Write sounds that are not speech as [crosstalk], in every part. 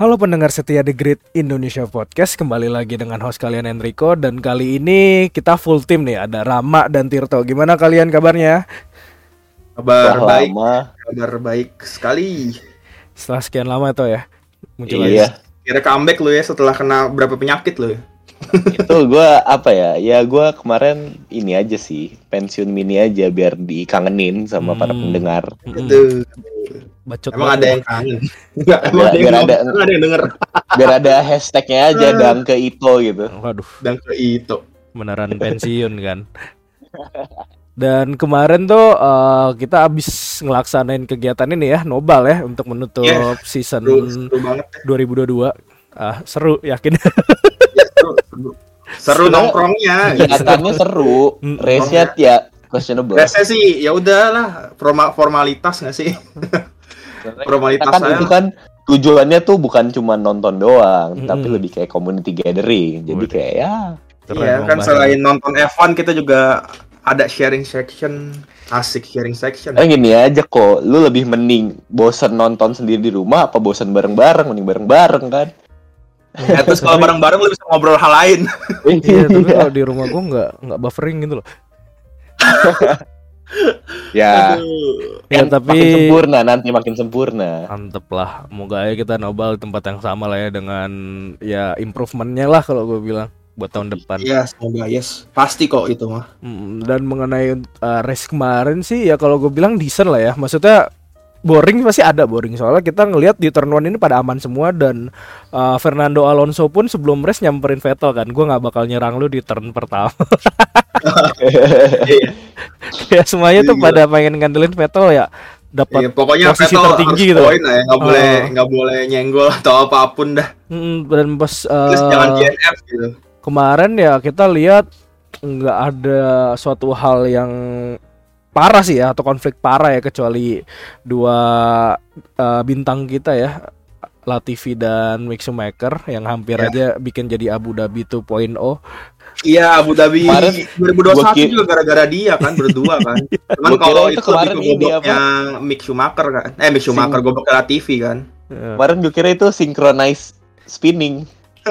Halo pendengar setia The Great Indonesia Podcast Kembali lagi dengan host kalian Enrico Dan kali ini kita full tim nih Ada Rama dan Tirto Gimana kalian kabarnya? Kabar Wah, baik, lama. kabar baik sekali. Setelah sekian lama tuh ya Muncul Iya. lagi Kira comeback lu ya setelah kena berapa penyakit lu ya? Itu gua apa ya ya gua kemarin ini aja sih pensiun mini aja biar dikangenin sama para Hmm. pendengar Mm-mm. Aduh, Bacot emang ada ya. yang kangen. Enggak, emang ada biar ada- yang denger biar ada hashtagnya aja dang ke Ito gitu Waduh dan ke itu. beneran pensiun kan Dan kemarin tuh eh, kita abis ngelaksanain kegiatan ini ya Nobal ya Untuk menutup Yeah. season Seru, seru banget. 2022 ah, Seru yakin Ya, seru, seru. Nongkrongnya. kegiatannya seru Hmm. race-nya ya questionable Biasanya sih ya udahlah forma- formalitas nggak sih? formalitas kan itu kan tujuannya tuh bukan cuma nonton doang Mm-mm. tapi lebih kayak community gathering jadi kayak ya Keren Iya kan bahaya. selain nonton F1 kita juga ada sharing section, asik sharing section. Eh gini aja kok, lu lebih mending bosen nonton sendiri di rumah apa bosen bareng-bareng, mending bareng-bareng kan? [laughs] Ya, terus kalau bareng-bareng lu bisa ngobrol hal lain. [laughs] Iya tapi [laughs] kalau di rumah gua nggak nggak buffering gitu loh ya, Aduh. Ya kan tapi makin sempurna nanti makin sempurna. Mantep lah, moga aja kita nobal tempat yang sama lah ya dengan ya improvementnya lah kalau gue bilang buat tahun depan. Iya, semoga yes. Pasti kok itu mah. Mm, Dan mengenai uh, race kemarin sih ya kalau gue bilang decent lah ya, maksudnya boring pasti ada boring soalnya kita ngelihat di turn one ini pada aman semua dan uh, Fernando Alonso pun sebelum race nyamperin Vettel kan, gue nggak bakal nyerang lu di turn pertama. [laughs] Ya semuanya tuh Iya. pada pengen ngandelin Vettel ya dapat Iya, pokoknya posisi Vettel tertinggi gitu. poin ya, nggak boleh Ah. nggak boleh nyenggol atau apa pun dah. Dan pas Terus uh, jangan DNF gitu. kemarin ya kita lihat nggak ada suatu hal yang parah sih ya atau konflik parah ya kecuali dua uh, bintang kita ya Latifi dan Mick Schumacher yang hampir Ya. aja bikin jadi Abu Dhabi 2.0 Iya, Abu Dhabi Kemarin 2021 gua ki- juga gara-gara dia kan berdua kan. [laughs] Cuman Gua kira kalau itu itu kemarin lebih ini goboknya Mick Schumacher kan. Eh, Mick Schumacher Sing- gobok Latifi kan. Ya. Kemarin gue kira itu synchronize spinning. [laughs]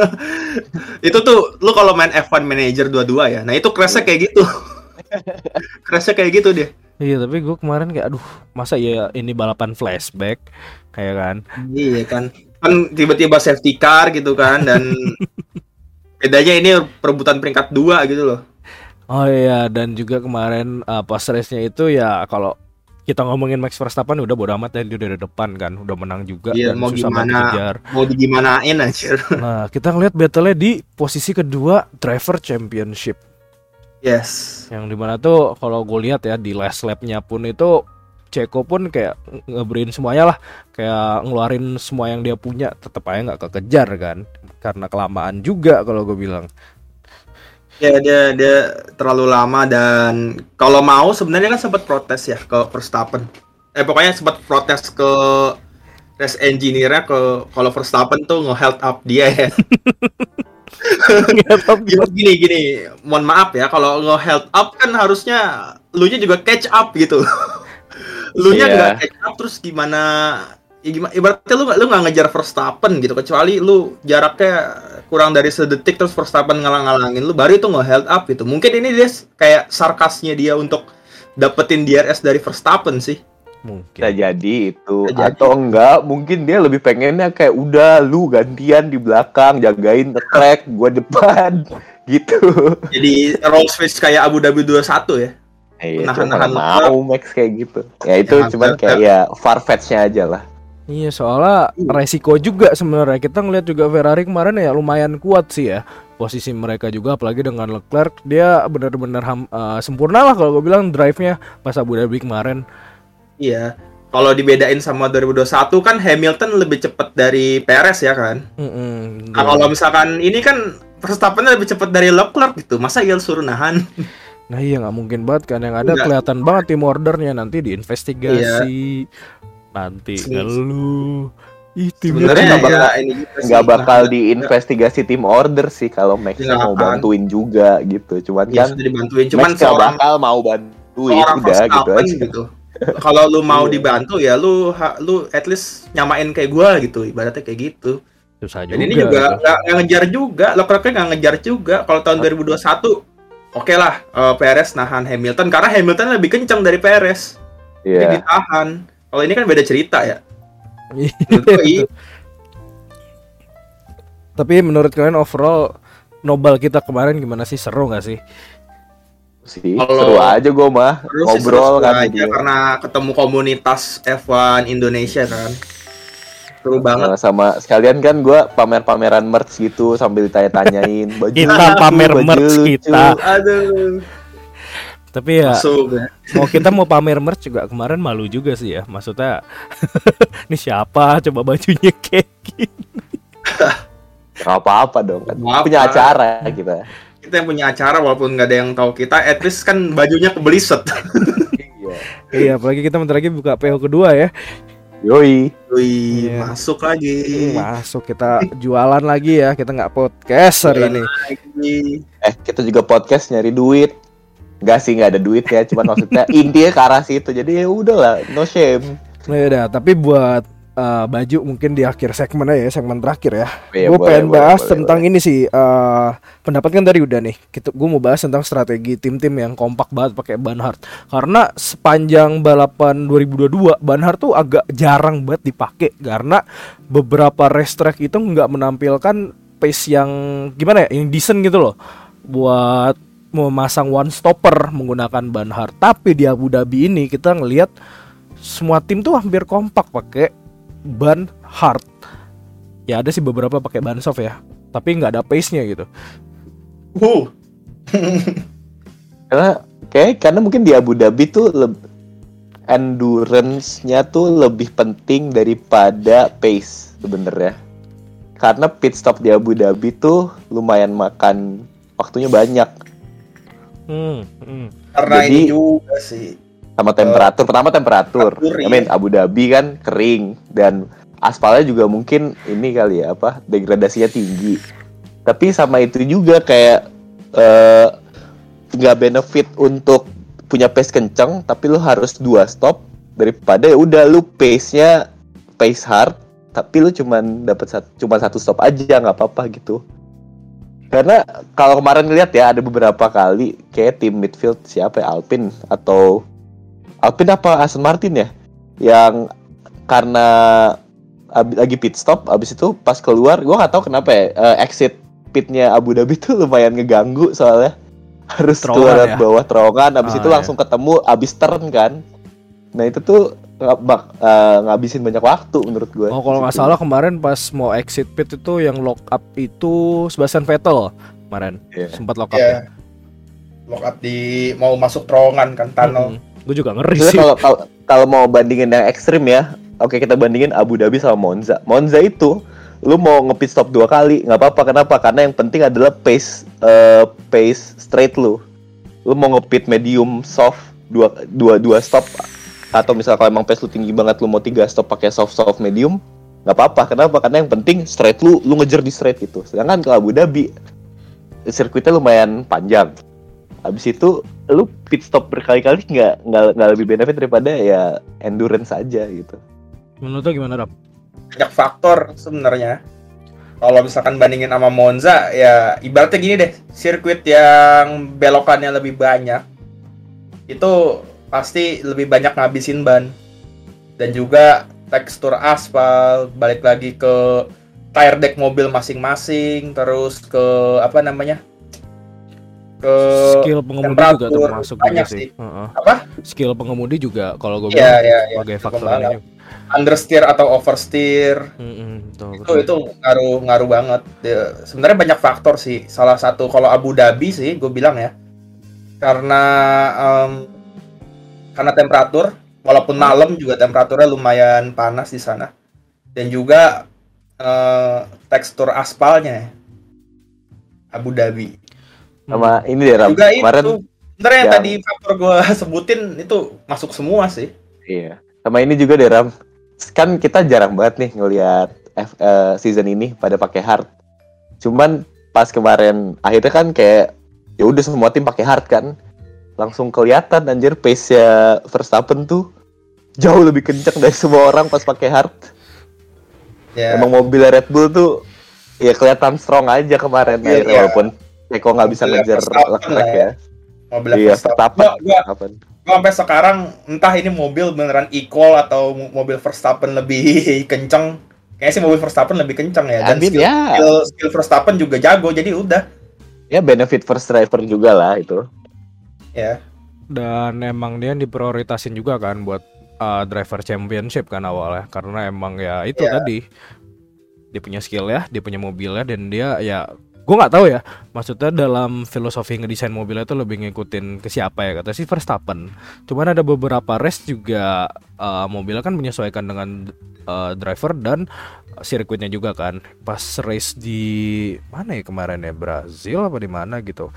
Itu tuh lu kalau main F1 Manager dua-dua ya. Nah, itu crash-nya kayak gitu. [laughs] [laughs] crash-nya kayak gitu dia. Iya tapi gue kemarin kayak aduh masa ya ini balapan flashback kayak kan Iya kan. Kan tiba-tiba safety car gitu kan dan [laughs] bedanya ini perebutan peringkat dua gitu loh. Oh iya dan juga kemarin uh, pas race-nya itu ya kalau kita ngomongin Max Verstappen udah bodo amat ya dia udah di depan kan udah menang juga Iya, dan mau susah banget gimana. dikejar. Mau digimanain anjir. Nah, kita ngeliat battle-nya di posisi kedua driver championship. Yes. Yang di mana tuh kalau gue lihat ya di last lap-nya pun itu Ceko pun kayak ngebrin semuanya lah, kayak ngeluarin semua yang dia punya, tetap aja nggak kekejar kan, karena kelamaan juga kalau gue bilang. Ya dia dia terlalu lama dan kalau mau sebenarnya kan sempat protes ya ke Verstappen. Eh pokoknya sempat protes ke race engineer-nya ke kalau Verstappen tuh nge-held up dia ya. [laughs] Nggak tahu [laughs] Gini gini, mohon maaf ya kalau nge-held up kan harusnya lu nya juga catch up gitu. [laughs] lu nya Iya. juga catch up terus gimana ya gimana ibaratnya lu nggak lu nggak ngejar Verstappen gitu kecuali lu jaraknya kurang dari sedetik terus Verstappen ngalang-ngalangin lu baru itu nge-held up gitu. Mungkin ini dia kayak sarkasnya dia untuk dapetin DRS dari Verstappen sih. Mungkin. Bisa jadi itu Bisa jadi. atau enggak mungkin dia lebih pengennya kayak udah lu gantian di belakang jagain the track gua depan [laughs] gitu. Jadi roll switch kayak Abu Dhabi 21 ya. Itu Nahan-nahan mana mau Max kayak gitu. Ya itu Ya, cuman kayak ya farfetch-nya aja lah. Iya soalnya resiko juga sebenarnya kita ngeliat juga Ferrari kemarin ya lumayan kuat sih ya posisi mereka juga apalagi dengan Leclerc dia benar-benar eh, sempurna lah kalau gue bilang drive-nya pas Abu Dhabi kemarin Iya. Kalau dibedain sama 2021 kan Hamilton lebih cepat dari Perez ya kan. Mm-mm. Nah, kalau misalkan ini kan Verstappen lebih cepat dari Leclerc gitu. Masa dia suruh nahan? [laughs] Nah iya nggak mungkin banget kan yang ada kelihatan banget tim ordernya nanti diinvestigasi nanti Sini- ngeluh ih tim Sebenarnya Sebenarnya nggak bakal- ya ini nggak bakal Nah, diinvestigasi tim order sih kalau Max Nggak mau akan. bantuin juga gitu. Cuman Ya kan sudah dibantuin. Cuman Max nggak seorang bakal mau bantuin udah gitu aja. gitu. Kalau lu mau Iya. dibantu ya lu ha- lu at least nyamain kayak gua gitu. Ibaratnya kayak gitu. susah juga. Dan ini juga gitu. nggak nggak ngejar juga, Leclerc nggak ngejar juga. Kalau tahun 2021, oke lah eh, Perez nahan Hamilton karena Hamilton lebih kencang dari Perez. Jadi Iya. ditahan. Kalau ini kan beda cerita ya. Iya. Tapi menurut kalian overall Nobel kita kemarin gimana sih seru nggak sih? Sih Kalau- seru aja gue mah Terus ngobrol kan aja jadinya. karena ketemu komunitas F1 Indonesia kan. Seru banget. Nah, sama sekalian kan gue pamer-pameran merch gitu sambil ditanya-tanyain [laughs] baju Kita lucu, pamer baju merch lucu. kita. Aduh. Tapi ya Masuk ya. mau kita mau pamer merch juga kemarin malu juga sih ya. Maksudnya [laughs] ini siapa coba bajunya kayak gini. Gak apa-apa dong kan Nggak punya acara kita Kita yang punya acara walaupun nggak ada yang tahu kita, at least kan bajunya kebeliset. iya Iya, apalagi kita bentar lagi buka PO kedua ya. yoi Wih, Iya. masuk lagi. Masuk kita jualan lagi ya. Kita nggak podcast hari ini. Lagi. eh kita juga podcast nyari duit Gak sih nggak ada duit ya cuman maksudnya intinya ke arah situ jadi ya udahlah no shame Nah, yaudah, tapi buat uh, baju mungkin di akhir segmen aja ya, segmen terakhir ya. Iya, gue boleh, pengen boleh, bahas boleh, tentang ini sih. Uh, pendapat kan tadi udah nih. Kita, gue mau bahas tentang strategi tim-tim yang kompak banget pakai ban hard. Karena sepanjang balapan 2022 ban hard tuh agak jarang banget dipakai karena beberapa race track itu nggak menampilkan pace yang gimana ya, yang decent gitu loh. Buat memasang one stopper menggunakan ban hard. Tapi di Abu Dhabi ini kita ngelihat semua tim tuh hampir kompak pakai ban hard. Ya ada sih beberapa pakai ban soft ya, tapi nggak ada pace-nya gitu. Huh. karena kayak karena mungkin di Abu Dhabi tuh endurance-nya tuh lebih penting daripada pace sebenarnya karena pit stop di Abu Dhabi tuh lumayan makan waktunya banyak Hmm, hmm. Karena Jadi- ini juga sih. Sama temperatur. Pertama temperatur. Temperatur, I mean iya. Abu Dhabi kan kering. Dan aspalnya juga mungkin ini kali ya apa degradasinya tinggi. Tapi sama itu juga kayak eh, nggak benefit untuk punya pace kenceng tapi lu harus dua stop daripada ya udah lu pace nya pace hard tapi lu cuman dapat satu cuma satu stop aja nggak apa-apa gitu. Karena kalau kemarin lihat ya ada beberapa kali kayak tim midfield siapa ya Alpine atau Alpine apa Aston Martin ya yang karena ab- lagi pit stop abis itu pas keluar gua nggak tahu kenapa ya eh, exit pitnya Abu Dhabi [laughs] tuh lumayan ngeganggu soalnya harus Terowongan keluar ya? bawah terowongan abis Ah, itu iya. langsung ketemu abis turn kan nah itu tuh bak- eh, ngabisin banyak waktu menurut gue Oh kalau nggak salah kemarin pas mau exit pit itu yang lock up itu Sebastian Vettel kemarin Iya. sempat lock up Ya. ya. Lock up di mau masuk terowongan kan tunnel. Gue juga ngeri sih. kalau kalau kalau mau bandingin yang ekstrim ya, oke kita bandingin Abu Dhabi sama Monza. Monza itu lu mau nge-pit stop dua kali nggak apa-apa kenapa? Karena yang penting adalah pace eh, pace straight lu. Lu mau nge-pit medium soft dua dua dua stop atau misal kalau emang pace lu tinggi banget lu mau tiga stop pakai soft soft medium nggak apa-apa kenapa karena yang penting straight lu lu ngejar di straight gitu sedangkan kalau Abu Dhabi sirkuitnya lumayan panjang habis itu lu pit stop berkali-kali nggak nggak lebih benefit daripada ya endurance aja gitu Menurut lo gimana Rap? Banyak faktor sebenarnya. Kalau misalkan bandingin sama Monza ya ibaratnya gini deh, sirkuit yang belokannya lebih banyak itu pasti lebih banyak ngabisin ban. Dan juga tekstur aspal, balik lagi ke tire deck mobil masing-masing, terus ke apa namanya? Ke Skill pengemudi juga termasuk juga banyak sih. sih. Apa? Skill pengemudi juga kalau gue Iya, bilang iya, iya. sebagai faktor Pembalap. ini. understeer atau oversteer betul, itu betul. itu ngaruh ngaruh banget Ya, sebenarnya banyak faktor sih salah satu kalau Abu Dhabi sih gue bilang ya karena em, karena temperatur walaupun malam juga temperaturnya lumayan panas di sana dan juga eh, tekstur aspalnya ya. Abu Dhabi sama ini deh Ram. Juga kemarin itu sebenarnya yang yang- tadi faktor gue [laughs] sebutin itu masuk semua sih. Iya. Sama ini juga deh Ram. Kan kita jarang banget nih ngelihat F- eh, season ini pada pakai hard. Cuman pas kemarin akhirnya kan kayak ya udah semua tim pakai hard kan. Langsung kelihatan anjir pace nya Verstappen tuh jauh lebih kencang dari semua orang pas pakai hard. Ya. Emang mobil Red Bull tuh ya kelihatan strong aja kemarin Iya, akhirnya iya. walaupun Eko nggak bisa ngejar Verstappen Leclerc lah ya. mobil Iya, Verstappen. Verstappen. Gua, gua, Verstappen. gua sampai sekarang entah ini mobil beneran equal atau mo- mobil Verstappen lebih [laughs] kenceng. Kayaknya sih mobil Verstappen lebih kenceng ya. Dan I mean, skill, ya. skill, skill Verstappen juga jago. Jadi udah Ya benefit first driver juga lah itu. ya. Dan emang dia diprioritasin juga kan buat uh, driver championship kan awalnya karena emang ya itu Iya. tadi dia punya skill ya, dia punya mobilnya dan dia ya gue nggak tahu ya. Maksudnya dalam filosofi ngedesain mobilnya itu lebih ngikutin ke siapa ya kata si Verstappen. Cuman ada beberapa race juga uh, mobilnya kan menyesuaikan dengan uh, driver dan sirkuitnya juga kan. Pas race di mana ya kemarin ya? Brazil apa di mana gitu.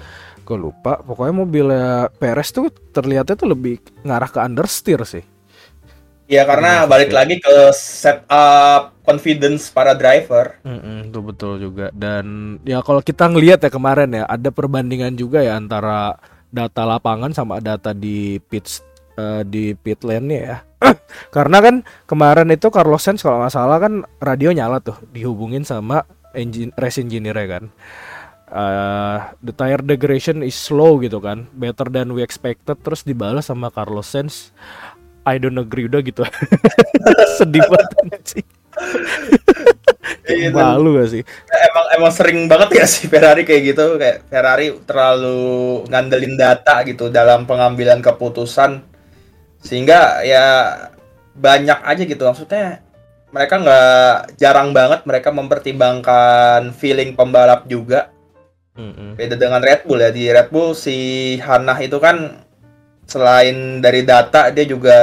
Gue lupa. Pokoknya mobilnya Perez tuh terlihatnya tuh lebih ngarah ke understeer sih Ya karena Iya, balik iya. lagi ke setup confidence para driver. Mm-mm, itu betul juga dan ya kalau kita ngelihat ya kemarin ya ada perbandingan juga ya antara data lapangan sama data di pit eh, di pit lane ya [clears throat] karena kan kemarin itu Carlos Sainz kalau nggak salah kan radio nyala tuh dihubungin sama engine race engineer ya kan Eh, the tire degradation is slow gitu kan better than we expected terus dibalas sama Carlos Sainz I don't agree. Udah gitu. [laughs] Sedih banget sih Iya, dan malu gak sih? Emang emang sering banget ya sih Ferrari kayak gitu? Kayak Ferrari terlalu ngandelin data gitu dalam pengambilan keputusan. Sehingga ya banyak aja gitu. Maksudnya mereka nggak jarang banget mereka mempertimbangkan feeling pembalap juga. Mm-mm. beda dengan Red Bull ya. Di Red Bull si Hanah itu kan selain dari data dia juga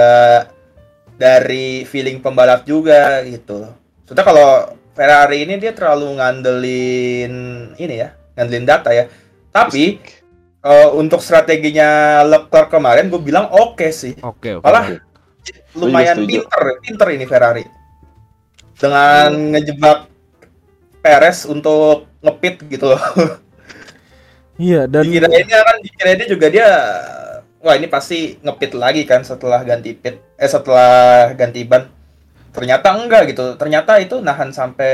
dari feeling pembalap juga gitu. Sudah kalau Ferrari ini dia terlalu ngandelin ini ya, ngandelin data ya. Tapi eh, untuk strateginya Leclerc kemarin gue bilang oke sih. Oke oke. Malah lumayan pinter, pinter ini Ferrari. Dengan ngejebak Perez untuk ngepit gitu loh. Iya dan Dikirainnya kan dikirainnya juga dia wah ini pasti ngepit lagi kan setelah ganti pit eh setelah ganti ban. Ternyata enggak gitu. Ternyata itu nahan sampai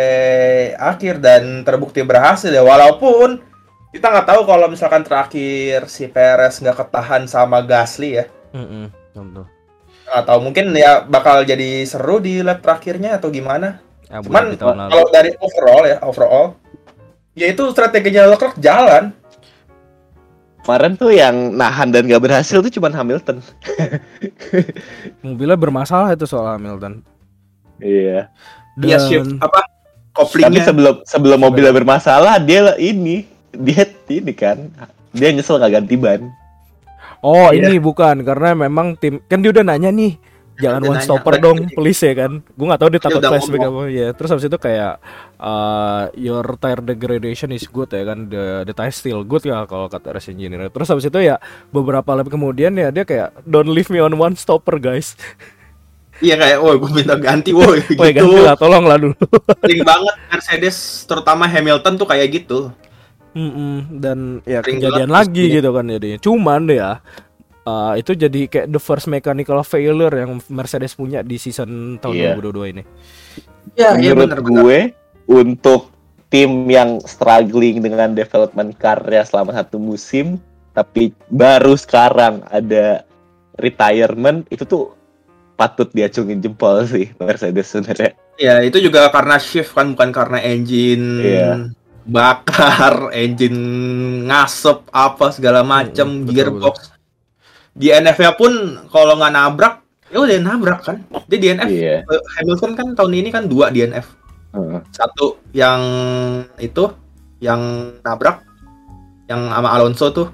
akhir dan terbukti berhasil ya walaupun kita nggak tahu kalau misalkan terakhir si Perez nggak ketahan sama Gasly ya. Mm-mm, betul. Atau mungkin ya bakal jadi seru di lap terakhirnya atau gimana. Abu Cuman kalau dari overall ya overall ya itu strateginya Leclerc jalan. Kemarin tuh yang nahan dan gak berhasil tuh cuman Hamilton. [laughs] mobilnya bermasalah itu soal Hamilton. Iya. Dia Dan shift apa Tapi koplingnya sebelum sebelum mobilnya bermasalah dia ini dia ini kan dia nyesel nggak ganti ban. oh Iya. ini bukan karena memang tim kan dia udah nanya nih [laughs] jangan one stopper "Red dong Bull." [laughs] please ya kan. Gue nggak tahu dia takut flashback apa. Ya terus habis itu kayak uh, your tire degradation is good ya kan. The, the tire still good ya kalau kata race engineer. Terus habis itu ya beberapa lap kemudian ya dia kayak don't leave me on one stopper guys. [laughs] Iya kayak, woi gue minta ganti, woi. Gitu. Ganti lah tolong lah dulu. Sering banget Mercedes, terutama Hamilton tuh kayak gitu. Mm-mm, dan ya Sering kejadian lagi gitu kan jadinya. Cuman deh ya uh, itu jadi kayak the first mechanical failure yang Mercedes punya di season tahun Iya. 2022 ini. Iya, Menurut gue untuk tim yang struggling dengan development karya selama satu musim tapi baru sekarang ada retirement itu tuh patut diacungin jempol sih Mercedes sebenarnya. Ya itu juga karena shift kan, bukan karena engine Iya. bakar, engine ngasep apa segala macem, Hmm, betul, gearbox. Di NF-nya pun kalau nggak nabrak, ya udah nabrak kan. Dia di NF, Iya. eh, Hamilton kan tahun ini kan dua di NF. Heeh. Satu yang itu, yang nabrak, yang sama Alonso tuh.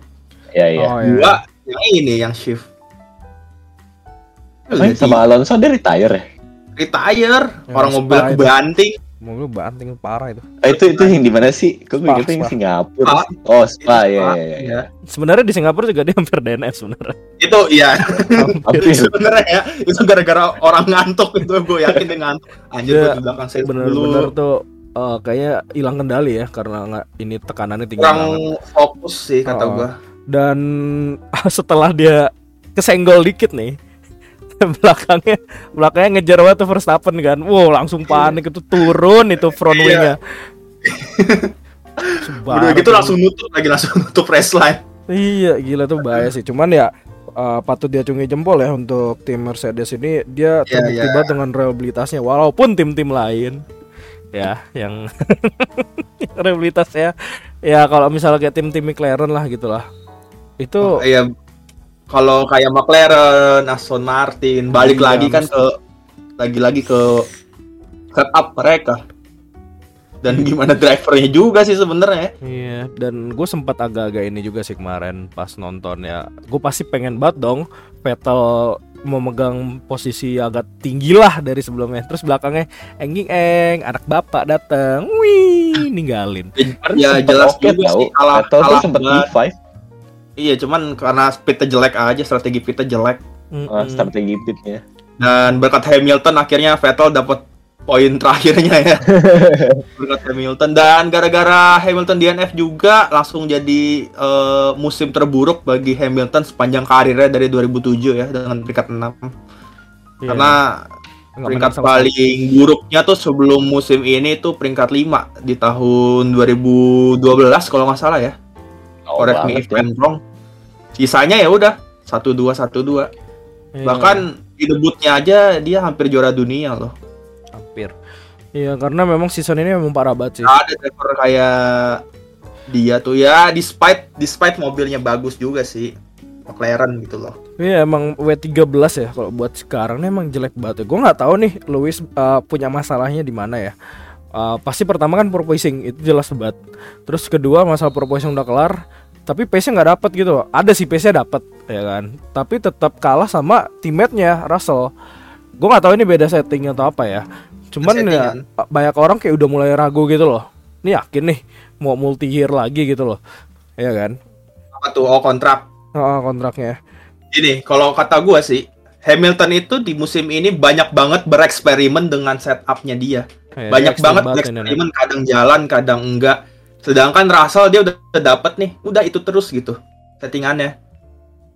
Iya iya. Oh, iya. Dua yang ini yang shift. Eh, sama Alonso dia retire ya? retire, Yang orang mobil kebanting. Mobil banting parah itu. Eh, itu itu yang di mana sih? Kok gue ingetnya yang. Singapura. Oh, Spa ya Spa, ya ya. iya. Sebenarnya di Singapura juga dia hampir DNF sebenarnya. Itu iya. Sebenarnya ya, itu gara-gara orang ngantuk itu gue yakin dia ngantuk. Anjir gue di belakang saya Bener-bener dulu. tuh eh, kayaknya hilang kendali ya karena nggak ini tekanannya tinggi Kurang banget. fokus sih kata Oh. gue. Dan [laughs] setelah dia kesenggol dikit nih [laughs] belakangnya belakangnya ngejar banget tuh Verstappen kan wow langsung panik itu turun itu front Iya. wingnya [laughs] Udah gitu langsung nutup lagi langsung nutup race line. Iya, gila tuh bahaya sih. Cuman ya uh, patut diacungi jempol ya untuk tim Mercedes ini dia Iya, terbukti iya. banget dengan reliabilitasnya walaupun tim-tim lain ya yang [laughs] reliabilitasnya ya kalau misalnya kayak tim-tim McLaren lah gitulah. Itu Iya kalau kayak McLaren, Aston Martin, balik iya, lagi kan ke lagi-lagi ke setup mereka dan [laughs] gimana drivernya juga sih sebenarnya. Iya, dan gue sempat agak-agak ini juga sih kemarin pas nonton ya. Gue pasti pengen banget dong Vettel memegang posisi agak tinggi lah dari sebelumnya. Terus belakangnya enging eng anak bapak datang, wih ninggalin. [laughs] Ya jelas okay, juga sih sempat Vettel e five. Iya, cuman karena speednya jelek aja, strategi pitnya jelek. Ah, strategi pitnya. Dan berkat Hamilton akhirnya Vettel dapat poin terakhirnya ya. [laughs] berkat Hamilton dan gara-gara Hamilton DNF juga langsung jadi eh, musim terburuk bagi Hamilton sepanjang karirnya dari 2007 ya dengan peringkat 6. Iya, Karena nggak peringkat menang sama paling buruknya tuh sebelum musim ini tuh peringkat 5 di tahun 2012 kalau nggak salah ya. Oh, Correct me if ya. I'm wrong. Sisanya ya udah 1 2 1 2. Iya, Bahkan di debutnya aja dia hampir juara dunia loh. hampir. Iya, karena memang season ini memang parah banget sih. Nggak ada driver kayak dia tuh ya despite despite mobilnya bagus juga sih McLaren gitu loh. Iya emang W13 ya kalau buat sekarang emang jelek banget ya. Gue nggak tahu nih Lewis uh, punya masalahnya di mana ya. Uh, pasti pertama kan porpoising itu jelas banget. Terus kedua masalah porpoising udah kelar, tapi pace-nya nggak dapet gitu. loh. Ada sih pace-nya dapet ya kan. Tapi tetap kalah sama teammate-nya Russell. Gue nggak tahu ini beda setting atau apa ya. Cuman ya Settingan. banyak orang kayak udah mulai ragu gitu loh. Ini yakin nih mau multi year lagi gitu loh. Ya kan? Apa tuh oh kontrak. Oh, kontraknya. Ini kalau kata gua sih Hamilton itu di musim ini banyak banget bereksperimen dengan setupnya dia. Ya, banyak banget bereksperimen kadang jalan kadang enggak. Sedangkan Russell dia udah, udah dapet nih, udah itu terus gitu settingannya.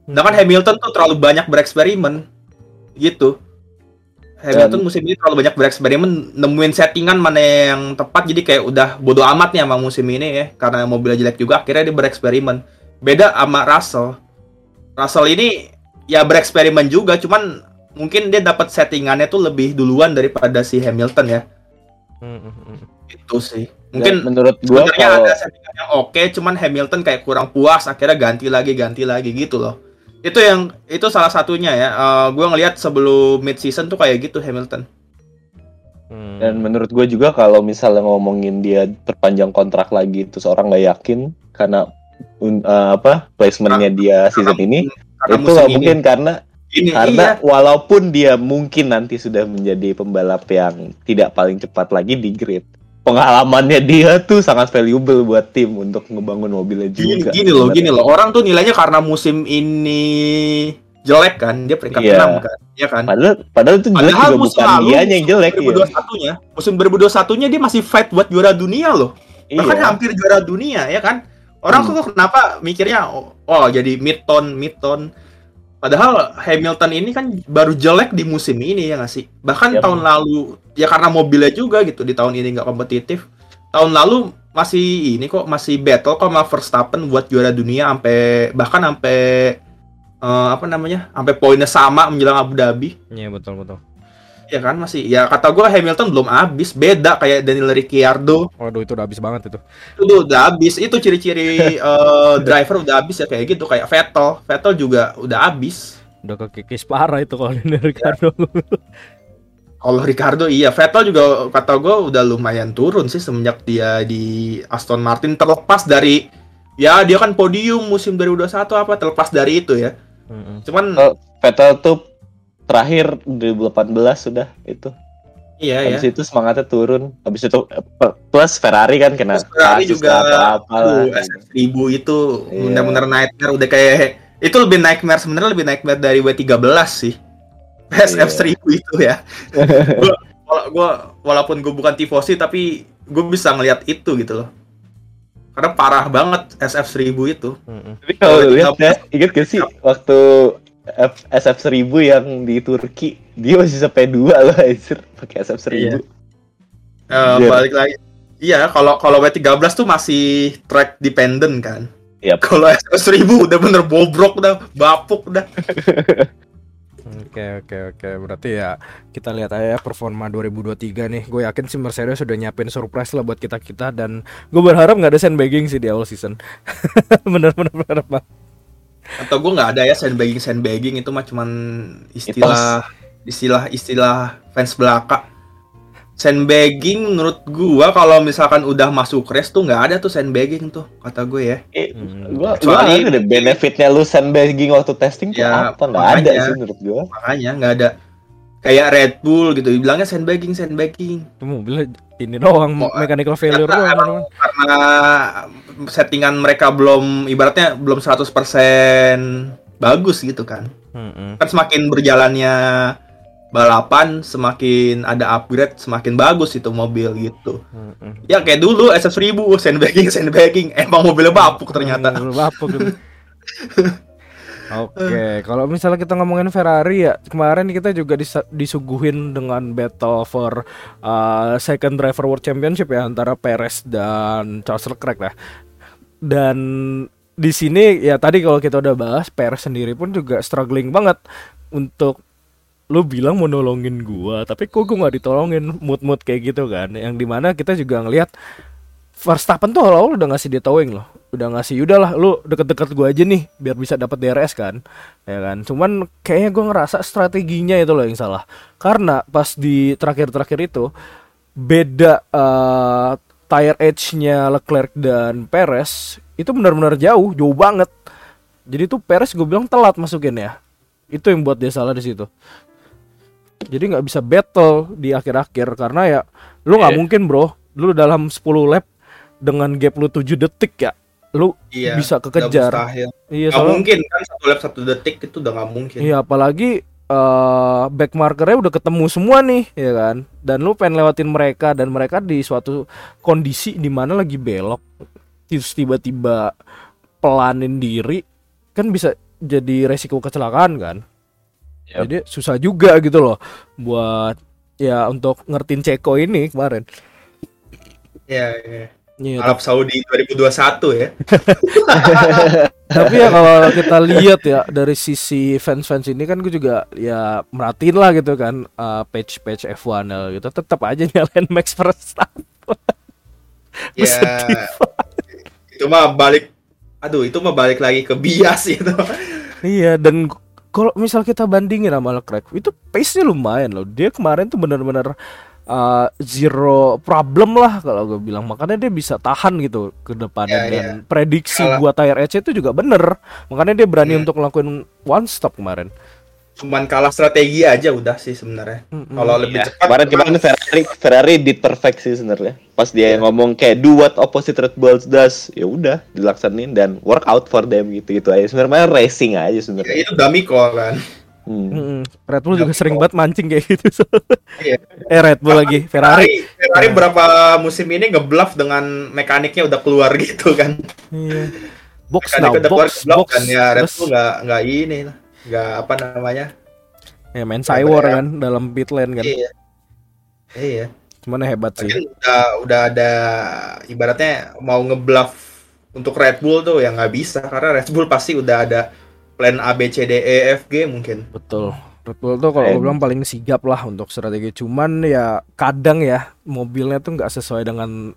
Sedangkan Hamilton tuh terlalu banyak bereksperimen gitu. Hamilton Dan- musim ini terlalu banyak bereksperimen nemuin settingan mana yang tepat jadi kayak udah bodo amat nih sama musim ini ya karena mobilnya jelek juga akhirnya dia bereksperimen. Beda sama Russell. Russell ini ya bereksperimen juga cuman mungkin dia dapat settingannya tuh lebih duluan daripada si Hamilton ya. Hmm, hmm, hmm. Itu sih. Mungkin menurut gua sebenarnya kalau ada settingan yang oke cuman Hamilton kayak kurang puas akhirnya ganti lagi ganti lagi gitu loh. Itu yang itu salah satunya ya. Eh gua ngelihat sebelum mid season tuh kayak gitu Hamilton. Hmm. dan menurut gue juga kalau misalnya ngomongin dia perpanjang kontrak lagi terus orang nggak yakin karena eh, apa placementnya dia season ini Karena itu ini. mungkin karena Ini karena iya. walaupun dia mungkin nanti sudah menjadi pembalap yang tidak paling cepat lagi di grid pengalamannya dia tuh sangat valuable buat tim untuk ngebangun mobilnya Gini, juga gini loh, sebenarnya. gini loh. Orang tuh nilainya karena musim ini jelek kan, dia peringkat Iya. 6 kan. Iya kan? padahal padahal itu jelek Padahal juga musim bukan lalu, dia yang jelek ya 2021-nya, musim 2021-nya dia masih fight buat juara dunia loh. Bahkan iya hampir juara dunia ya kan. Orang Hmm. tuh kenapa mikirnya oh, oh jadi mid tone, mid tone. Padahal Hamilton ini kan baru jelek di musim ini ya nggak sih? Bahkan Yap. tahun lalu ya karena mobilnya juga gitu di tahun ini nggak kompetitif. Tahun lalu masih ini kok masih battle kok sama Verstappen buat juara dunia sampai bahkan sampai eh, apa namanya? sampai poinnya sama menjelang Abu Dhabi. Iya betul betul. Ya kan masih ya kata gua Hamilton belum habis beda kayak Daniel Ricciardo. Waduh itu udah habis banget itu. itu udah habis itu ciri-ciri [laughs] eh, driver udah habis ya kayak gitu kayak Vettel. Vettel juga udah habis. Udah kekikis parah itu kalau dari Ricardo. [laughs] kalau Ricardo iya. Vettel juga kata gue udah lumayan turun sih semenjak dia di Aston Martin. Terlepas dari ya dia kan podium musim 2021 apa terlepas dari itu ya. Mm-mm. cuman Oh, Vettel tuh terakhir 2018 sudah itu. Iya ya Habis itu semangatnya turun. Habis itu plus Ferrari kan kena Terus Ferrari juga. lah. Apalah. aduh, SF1000 itu Iya. benar-benar nightmare. Udah kayak itu lebih nightmare sebenarnya lebih nightmare dari W13 sih. SF1000 itu ya. [laughs] Gua, gua walaupun gue bukan tifosi tapi gue bisa ngelihat itu gitu loh. Karena parah banget SF1000 itu. Mm-mm. Tapi kalau lihat ya, inget gak sih waktu F- SF1000 yang di Turki dia masih sampai dua loh anjir pakai SF1000. Iya. Eh, Iya. balik lagi Iya, kalau kalau W13 tuh masih track dependent kan. Yap. Kalau S1000 udah bener bobrok udah, bapuk udah. Oke oke oke berarti ya kita lihat aja ya performa 2023 nih gue yakin sih Mercedes sudah nyiapin surprise lah buat kita kita dan gue berharap nggak ada sandbagging sih di awal season [laughs] bener-bener berharap banget. Atau gue nggak ada ya sandbagging sandbagging itu mah cuman istilah istilah istilah fans belaka. Sandbagging menurut gua kalau misalkan udah masuk race tuh nggak ada tuh sandbagging tuh kata gue ya. Eh, Hmm. gua gua Kecuali- ada benefitnya lu sandbagging waktu testing tuh Ya, apa nggak ada sih menurut gua Makanya nggak ada kayak Red Bull gitu, bilangnya sandbagging sandbagging. Mobilnya ini doang Oh, mechanical failure karena doang emang- karena settingan mereka belum ibaratnya belum 100% bagus gitu kan. Mm-mm. Kan semakin berjalannya balapan semakin ada upgrade semakin bagus itu mobil gitu. Mm-mm. Ya kayak dulu SF1000 sandbagging sandbagging [laughs] emang mobilnya bapuk ternyata. Hmm, bapuk [laughs] Oke, kalau misalnya kita ngomongin Ferrari ya, kemarin kita juga disuguhin dengan battle for uh, second driver world championship ya antara Perez dan Charles Leclerc lah. Dan di sini ya tadi kalau kita udah bahas Perez sendiri pun juga struggling banget untuk lu bilang mau nolongin gua, tapi kok gua nggak ditolongin mood-mood kayak gitu kan. Yang di mana kita juga ngelihat Verstappen tuh awal-awal udah ngasih dia towing loh. Udah ngasih udahlah lu deket-deket gue aja nih biar bisa dapat DRS kan. Ya kan? Cuman kayaknya gue ngerasa strateginya itu loh yang salah. Karena pas di terakhir-terakhir itu beda eh, tire edge-nya Leclerc dan Perez itu benar-benar jauh jauh banget. Jadi tuh Perez gue bilang telat masukin ya. Itu yang buat dia salah di situ. Jadi nggak bisa battle di akhir-akhir karena ya lu nggak Iya. mungkin bro. Lu dalam 10 lap dengan gap lu 7 detik ya lu Iya. bisa kekejar iya Nggak soalnya mungkin kan satu lap satu detik itu udah nggak mungkin. iya apalagi eh back markernya udah ketemu semua nih ya kan dan lu pengen lewatin mereka dan mereka di suatu kondisi di mana lagi belok terus tiba-tiba pelanin diri kan bisa jadi resiko kecelakaan kan Yap. jadi susah juga gitu loh buat ya untuk ngertiin Ceko ini kemarin Iya, iya. Iya, Arab Saudi 2021 ya. [laughs] tapi ya kalau kita lihat ya dari sisi fans-fans ini kan gue juga ya merhatiin lah gitu kan uh, page-page F1 -nya gitu tetap aja [laughs] nyalain Max Verstappen Ya. itu mah balik aduh itu mah balik lagi ke bias [laughs] itu. iya dan kalau misal kita bandingin sama Leclerc itu pace-nya lumayan loh dia kemarin tuh bener-bener uh, zero problem lah kalau gue bilang makanya dia bisa tahan gitu ke depannya Ya, dan prediksi Kalau- buat tire edge itu juga bener makanya dia berani Hmm. untuk ngelakuin one stop kemarin Cuman kalah strategi aja udah sih sebenarnya. Mm-mm. Kalau lebih Iya, cepat kemarin kemarin Ferrari Ferrari did perfect sih sebenarnya. Pas dia Iya. ngomong kayak do what opposite Red Bull does, ya udah dilaksanin dan work out for them gitu gitu aja. Sebenarnya racing aja ya, sebenarnya. itu dummy call kan. Hmm. Red Bull juga Tapi sering banget mancing kayak gitu Iya. [laughs] eh Red Bull lagi Ferrari Ferrari berapa musim ini ngebluff dengan mekaniknya udah keluar [laughs] gitu kan. iya [laughs] box now udah keluar box ngebluff box kan ya Red Bull nggak nggak ini nggak apa namanya. ya main cywar ya. kan dalam pit lane kan Iya. Iya. cuman hebat sih Mungkin udah udah ada ibaratnya mau ngebluff untuk Red Bull tuh ya nggak bisa karena Red Bull pasti udah ada plan A B C D E F G mungkin. Betul. Red Bull tuh kalau bilang paling sigap lah untuk strategi. Cuman ya kadang ya mobilnya tuh nggak sesuai dengan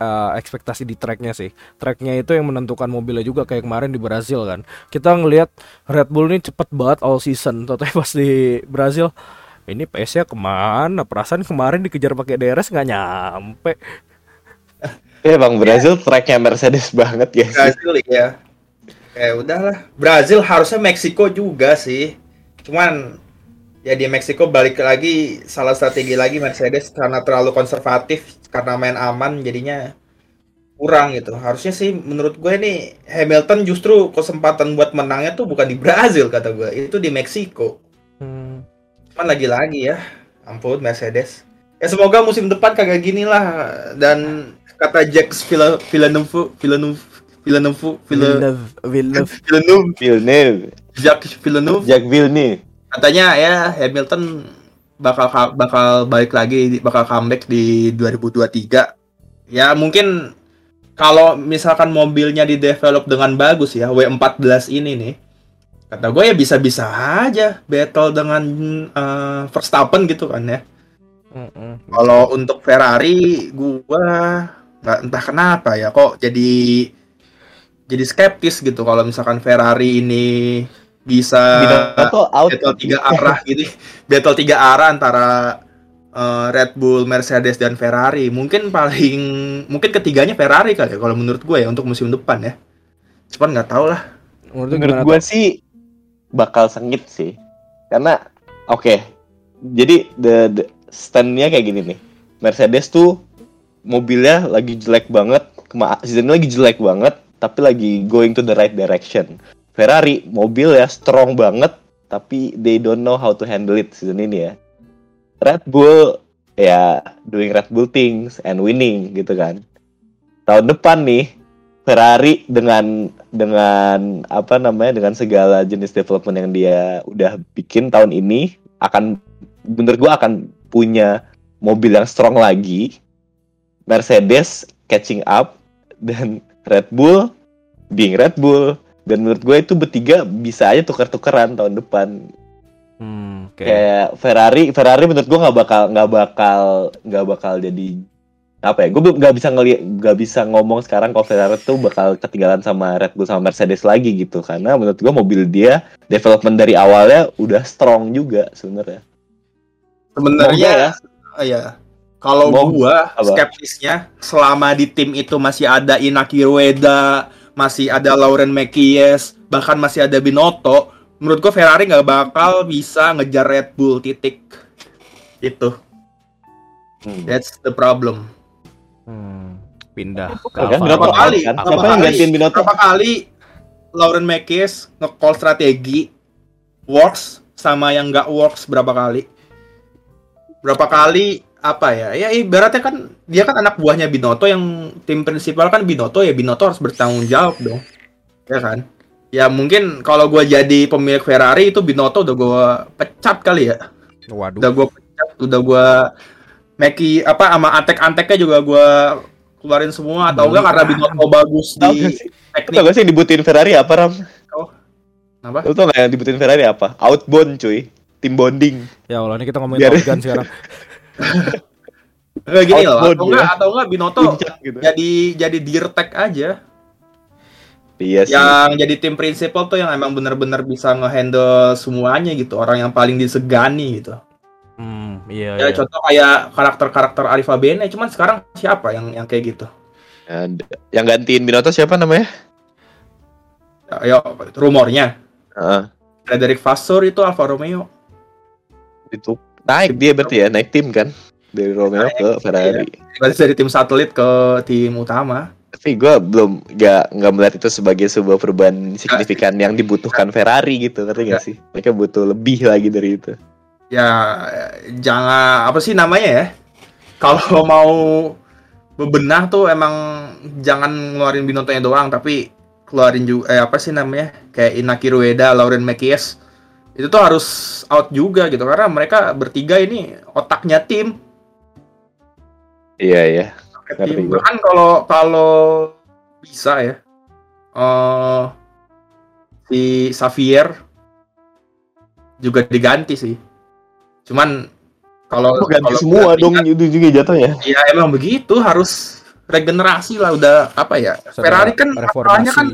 uh, ekspektasi di tracknya sih. Tracknya itu yang menentukan mobilnya juga kayak kemarin di Brazil kan. Kita ngelihat Red Bull ini cepet banget all season. [laughs] Totalnya pas di Brazil ini pace-nya ke mana? Perasaan kemarin dikejar pakai DRS nggak nyampe. Ya bang Brazil tracknya Mercedes banget ya. Brazil ya. Ya udahlah. Brazil harusnya Meksiko juga sih. Cuman ya di Meksiko balik lagi salah strategi lagi Mercedes karena terlalu konservatif karena main aman jadinya kurang gitu. Harusnya sih menurut gue nih Hamilton justru kesempatan buat menangnya tuh bukan di Brazil kata gue, itu di Meksiko. Hmm. Cuman lagi-lagi ya, ampun Mercedes. Ya semoga musim depan kagak gini lah dan kata Villa- Villeneuve Villeneuve Villeneuve Villeneuve Villeneuve, Villeneuve. [laughs] Villeneuve Jacques Villeneuve Jack Villeneuve. katanya ya Hamilton bakal bakal balik lagi bakal comeback di 2023 ya mungkin kalau misalkan mobilnya di develop dengan bagus ya W14 ini nih kata gue ya bisa-bisa aja battle dengan eh, Verstappen gitu kan ya Mm-mm. kalau untuk Ferrari gua nggak entah kenapa ya kok jadi jadi skeptis gitu kalau misalkan Ferrari ini bisa Binotto out. battle tiga arah gitu [laughs] battle tiga arah antara eh, Red Bull, Mercedes dan Ferrari mungkin paling mungkin ketiganya Ferrari kali ya kalau menurut gue ya untuk musim depan ya cuman nggak tahu lah Menurut Menurut gue sih bakal sengit sih. Karena oke. Jadi the, the standnya kayak gini nih. Mercedes tuh mobilnya lagi jelek banget. Kema season ini lagi jelek banget, tapi lagi going to the right direction. Ferrari mobil ya strong banget, tapi they don't know how to handle it season ini ya. Red Bull ya doing Red Bull things and winning gitu kan. Tahun depan nih Ferrari dengan dengan apa namanya dengan segala jenis development yang dia udah bikin tahun ini akan bener gua akan punya mobil yang strong lagi Mercedes catching up dan Red Bull being Red Bull. Dan menurut gue itu bertiga bisa aja tuker-tukeran tahun depan. Hmm, oke. kayak Ferrari Ferrari menurut gua nggak bakal nggak bakal nggak bakal jadi apa ya gue nggak bisa ngeliat nggak bisa ngomong sekarang kalau Ferrari tuh bakal ketinggalan sama Red Bull sama Mercedes lagi gitu. Karena menurut gua mobil dia development dari awalnya udah strong juga sebenarnya. Sebenarnya ya. Ah, ya kalau gua apa? skeptisnya selama di tim itu masih ada Inaki Rueda, masih ada Lauren Mekies, bahkan masih ada Binotto, menurut gua Ferrari nggak bakal bisa ngejar Red Bull titik. Itu. Hmm. That's the problem. Hmm, pindah ke Kan berapa kali? Berapa Siapa yang kali? gantiin Binotto? Berapa kali Lauren Mekies nge-call strategi works sama yang nggak works berapa kali? Berapa kali apa ya? Ya ibaratnya kan dia kan anak buahnya Binotto yang tim prinsipal kan Binotto ya Binotto harus bertanggung jawab dong. Ya kan? Ya mungkin kalau gua jadi pemilik Ferrari itu Binotto udah gua pecat kali ya. Waduh. Udah gua pecat, udah gua Meki apa sama antek-anteknya juga gua keluarin semua atau enggak karena Binotto bagus di sih? Teknik tau gak sih yang dibutuhin Ferrari apa Ram? apa? Lu tau gak yang dibutuhin Ferrari apa? Outbound cuy Tim bonding Ya Allah, ini kita ngomongin Biar- Top Gun sekarang. [laughs] Enggak gini loh, atau enggak ya. atau enggak Binotto Puncak gitu jadi jadi dirtek aja. Iya sih Yang jadi tim prinsipal tuh yang emang bener-bener bisa ngehandle semuanya gitu, orang yang paling disegani gitu. Hmm, iya, Ya iya. contoh kayak karakter-karakter Arifa Bene, cuman sekarang siapa yang yang kayak gitu? Yang gantiin Binotto siapa namanya? Ya, ya, rumornya Heeh. Frederick Vasseur itu Alfa Romeo. itu naik dia berarti ya naik tim kan? Dari Romeo Naik, ke Ferrari. Berarti dari tim satelit ke tim utama. tapi gue belum nggak nggak melihat itu sebagai sebuah perubahan signifikan yang dibutuhkan Ferrari gitu ngerti nggak sih? Mereka butuh lebih lagi dari itu. Ya jangan apa sih namanya ya? Kalau [laughs] mau bebenah tuh emang jangan ngeluarin Binotto-nya doang tapi keluarin juga eh, apa sih namanya? Kayak Inaki Rueda, Lauren Mekies itu tuh harus out juga gitu karena mereka bertiga ini otaknya tim. Iya ya tim. bahkan kalau kalau bisa ya eh si Xavier juga diganti sih. Cuman kalau ganti kalau semua ganti dong itu juga jatuhnya. Ya emang begitu harus regenerasi lah udah apa ya. Ferrari kan masalahnya kan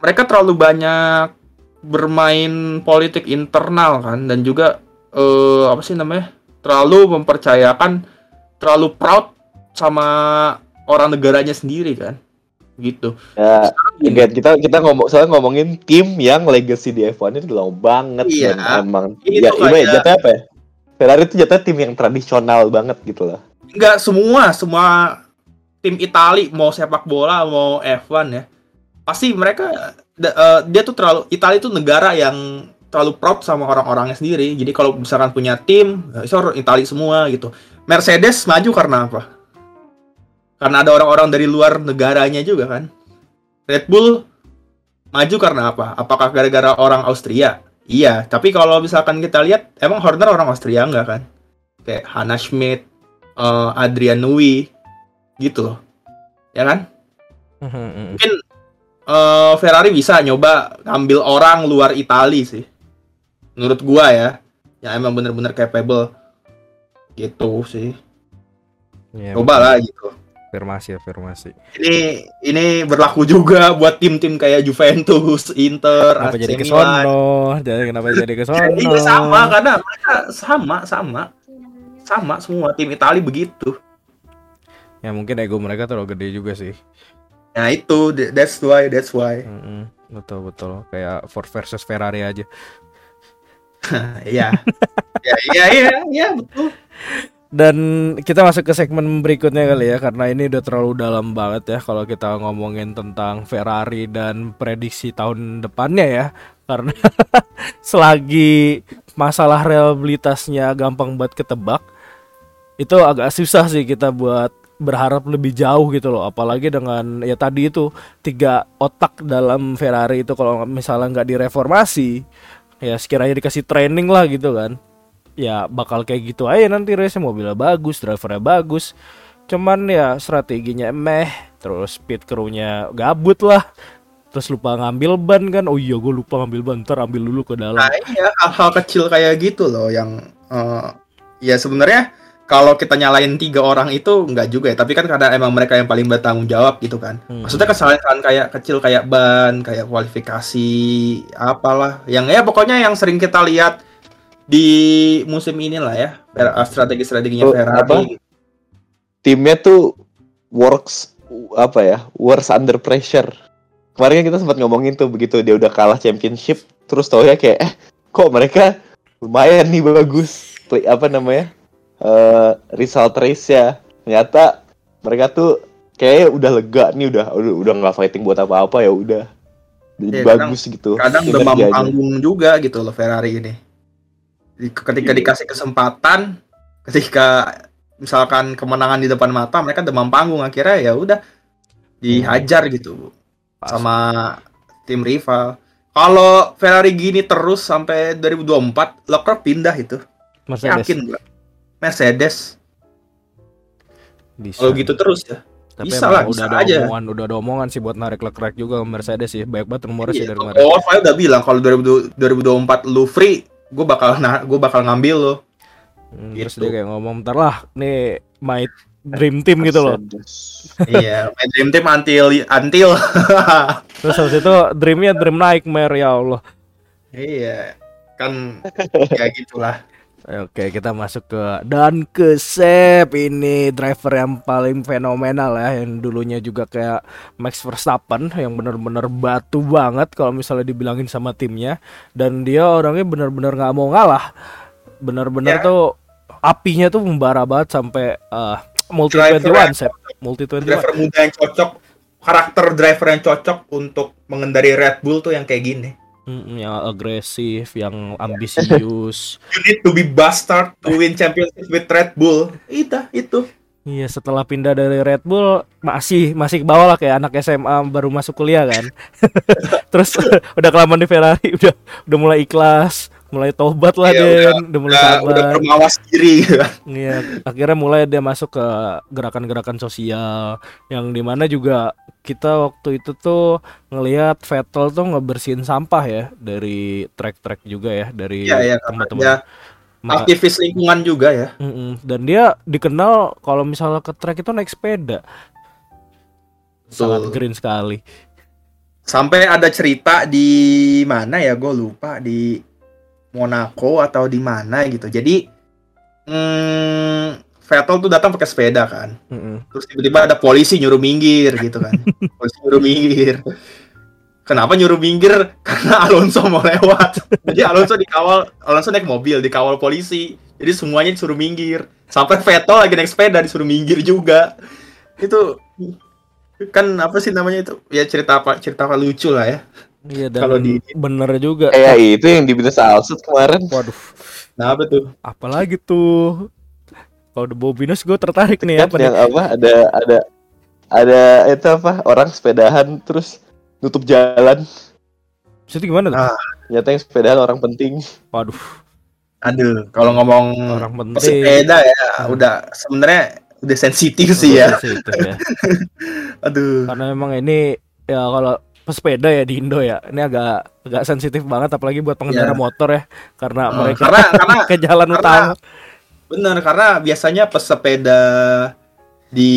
mereka terlalu banyak bermain politik internal kan dan juga eh, apa sih namanya terlalu mempercayakan terlalu proud sama orang negaranya sendiri kan gitu. Ya Gini, Again, kita kita ngomong soalnya ngomongin tim yang legacy di F1 itu lama banget Iya. emang Ini ya, iba ya, jatuhnya apa ya? Ferrari itu jatuhnya tim yang tradisional banget gitu loh. Nggak semua semua tim Itali mau sepak bola mau F1 ya pasti mereka eh, dia tuh terlalu Itali itu negara yang terlalu proud sama orang-orangnya sendiri. Jadi kalau misalkan punya tim itu orang Itali semua gitu. Mercedes maju karena apa? Karena ada orang-orang dari luar negaranya juga kan. Red Bull maju karena apa? Apakah gara-gara orang Austria? Iya tapi kalau misalkan kita lihat emang Horner orang Austria enggak kan? Kayak Hannah Schmidt eh, Adrian Nui gitu loh. Ya kan? Mhm, Mungkin eh, Ferrari bisa nyoba ngambil orang luar Itali sih. Menurut gua ya, yang emang bener-bener capable gitu sih. Iya, Coba lah gitu. Afirmasi, afirmasi. Ini ini berlaku juga buat tim-tim kayak Juventus, Inter, Kenapa AC jadi ke sono? Jadi kenapa jadi ke sono? Iya sama karena mereka sama sama sama semua tim Itali begitu. Ya mungkin ego mereka terlalu gede juga sih. Nah itu th- that's why that's why. Mm-mm, betul betul kayak Ford versus Ferrari aja. [laughs] Iya. ya iya iya iya betul. Dan kita masuk ke segmen berikutnya kali ya karena ini udah terlalu dalam banget ya kalau kita ngomongin tentang Ferrari dan prediksi tahun depannya ya. Karena [laughs] selagi masalah reliabilitasnya gampang buat ketebak itu agak susah sih kita buat berharap lebih jauh gitu loh. Apalagi dengan ya tadi itu tiga otak dalam Ferrari itu kalau misalnya nggak direformasi ya sekiranya dikasih training lah gitu kan. Ya bakal kayak gitu aja nanti race mobilnya bagus drivernya bagus. Cuman ya strateginya meh terus pit crew-nya gabut lah. Terus lupa ngambil ban kan. Oh iya gue lupa ngambil ban. Ntar ambil dulu ke dalam. Nah iya hal-hal kecil kayak gitu loh yang eh, ya sebenarnya kalau kita nyalain tiga orang itu nggak juga ya. Tapi kan karena emang mereka yang paling bertanggung jawab gitu kan. Hmm. maksudnya kesalahan kayak kecil kayak ban kayak kualifikasi apalah. Yang ya pokoknya yang sering kita lihat di musim ini lah ya strategi strateginya Oh, Ferrari. apa? timnya tuh works apa ya works under pressure. Kemarin kan kita sempat ngomongin tuh begitu dia udah kalah championship terus tau ya kayak eh kok mereka lumayan nih bagus. Play- apa namanya eh result race ya ternyata mereka tuh kayak udah lega nih udah udah udah nggak fighting buat apa-apa ya udah jadi kadang- bagus gitu kadang demam panggung juga gitu loh Ferrari ini. Ketika Iya. dikasih kesempatan, ketika misalkan kemenangan di depan mata, mereka demam panggung akhirnya ya udah dihajar gitu Pas. sama tim rival. Kalau Ferrari gini terus sampai 2024, Leclerc pindah itu. Mercedes Yakin gua. Mercedes. bisa Kalau gitu terus ya. tapi bisa emang lah, udah bisa ada aja. omongan udah ada omongan sih buat narik Leclerc juga Mercedes sih banyak banget rumornya sih Iya, dari kemarin oh, saya udah bilang kalau 2000 2024 lu free, gue bakal nah, gue bakal ngambil lo. Hmm, terus gitu. dia kayak ngomong ntar lah nih my dream team gitu loh iya, main dream team until until. [laughs] terus habis itu dreamnya dream nightmare ya Allah iya, kan [laughs] ya gitulah. Oke kita masuk ke dan ke Sep. Ini driver yang paling fenomenal ya yang dulunya juga kayak Max Verstappen yang bener-bener batu banget kalau misalnya dibilangin sama timnya. Dan dia orangnya bener-bener nggak mau ngalah. Bener-bener Ya. tuh apinya tuh membara banget sampai uh, multi Driver 21 Sep. Multi 21 Driver muda yang cocok, karakter driver yang cocok untuk mengendari Red Bull tuh yang kayak gini. Mm, yang agresif yang [laughs] ambisius You need to be bastard to win championship with Red Bull. Itu, itu. Iya setelah pindah dari Red Bull masih masih ke bawah lah kayak anak SMA baru masuk kuliah kan. [laughs] Terus [laughs] udah kelamaan di Ferrari udah udah mulai ikhlas, mulai tobat lah Iya, Den, udah, mulai Udah, udah bermawas diri gitu kan. Iya, akhirnya mulai dia masuk ke gerakan-gerakan sosial yang di mana juga kita waktu itu tuh ngelihat Vettel tuh ngebersihin sampah ya dari trek-trek juga ya dari Iya, iya, tempat-tempat. Ya, aktivis lingkungan juga ya. Mm-mm. Dan dia dikenal kalau misalnya ke trek itu naik sepeda. Sangat Betul. green sekali. Sampai ada cerita di mana ya gue lupa di Monaco atau di mana gitu. Jadi hmm, Vettel tuh datang pakai sepeda kan. Mm-mm. Terus tiba-tiba ada polisi nyuruh minggir gitu kan. [laughs] polisi nyuruh minggir. Kenapa nyuruh minggir? [laughs] Karena Alonso mau lewat. Jadi Alonso dikawal, Alonso naik mobil dikawal polisi. Jadi semuanya disuruh minggir. Sampai Vettel lagi naik sepeda disuruh minggir juga. Itu kan apa sih namanya itu? Ya cerita apa? Cerita apa lucu lah ya. Iya dan Kalau di- bener juga. kayak itu yang di Binus Alsut kemarin Waduh, Nah, apa tuh? apalagi tuh. Kalau The Bobinus gue tertarik nih kan apa nih? yang apa ada ada ada itu apa orang sepedahan terus nutup jalan Itu gimana tuh? Ah. ternyata yang sepedahan orang penting Waduh, Aduh, kalau ngomong orang penting. pesepeda ya udah sebenarnya udah sensitif sih ya. Sensitif ya. [laughs] Aduh. Karena memang ini ya kalau pesepeda ya di Indo ya ini agak agak sensitif banget apalagi buat pengendara Iya. motor ya karena Oh, mereka karena karena [laughs] ke jalan karena- utama bener karena biasanya pesepeda di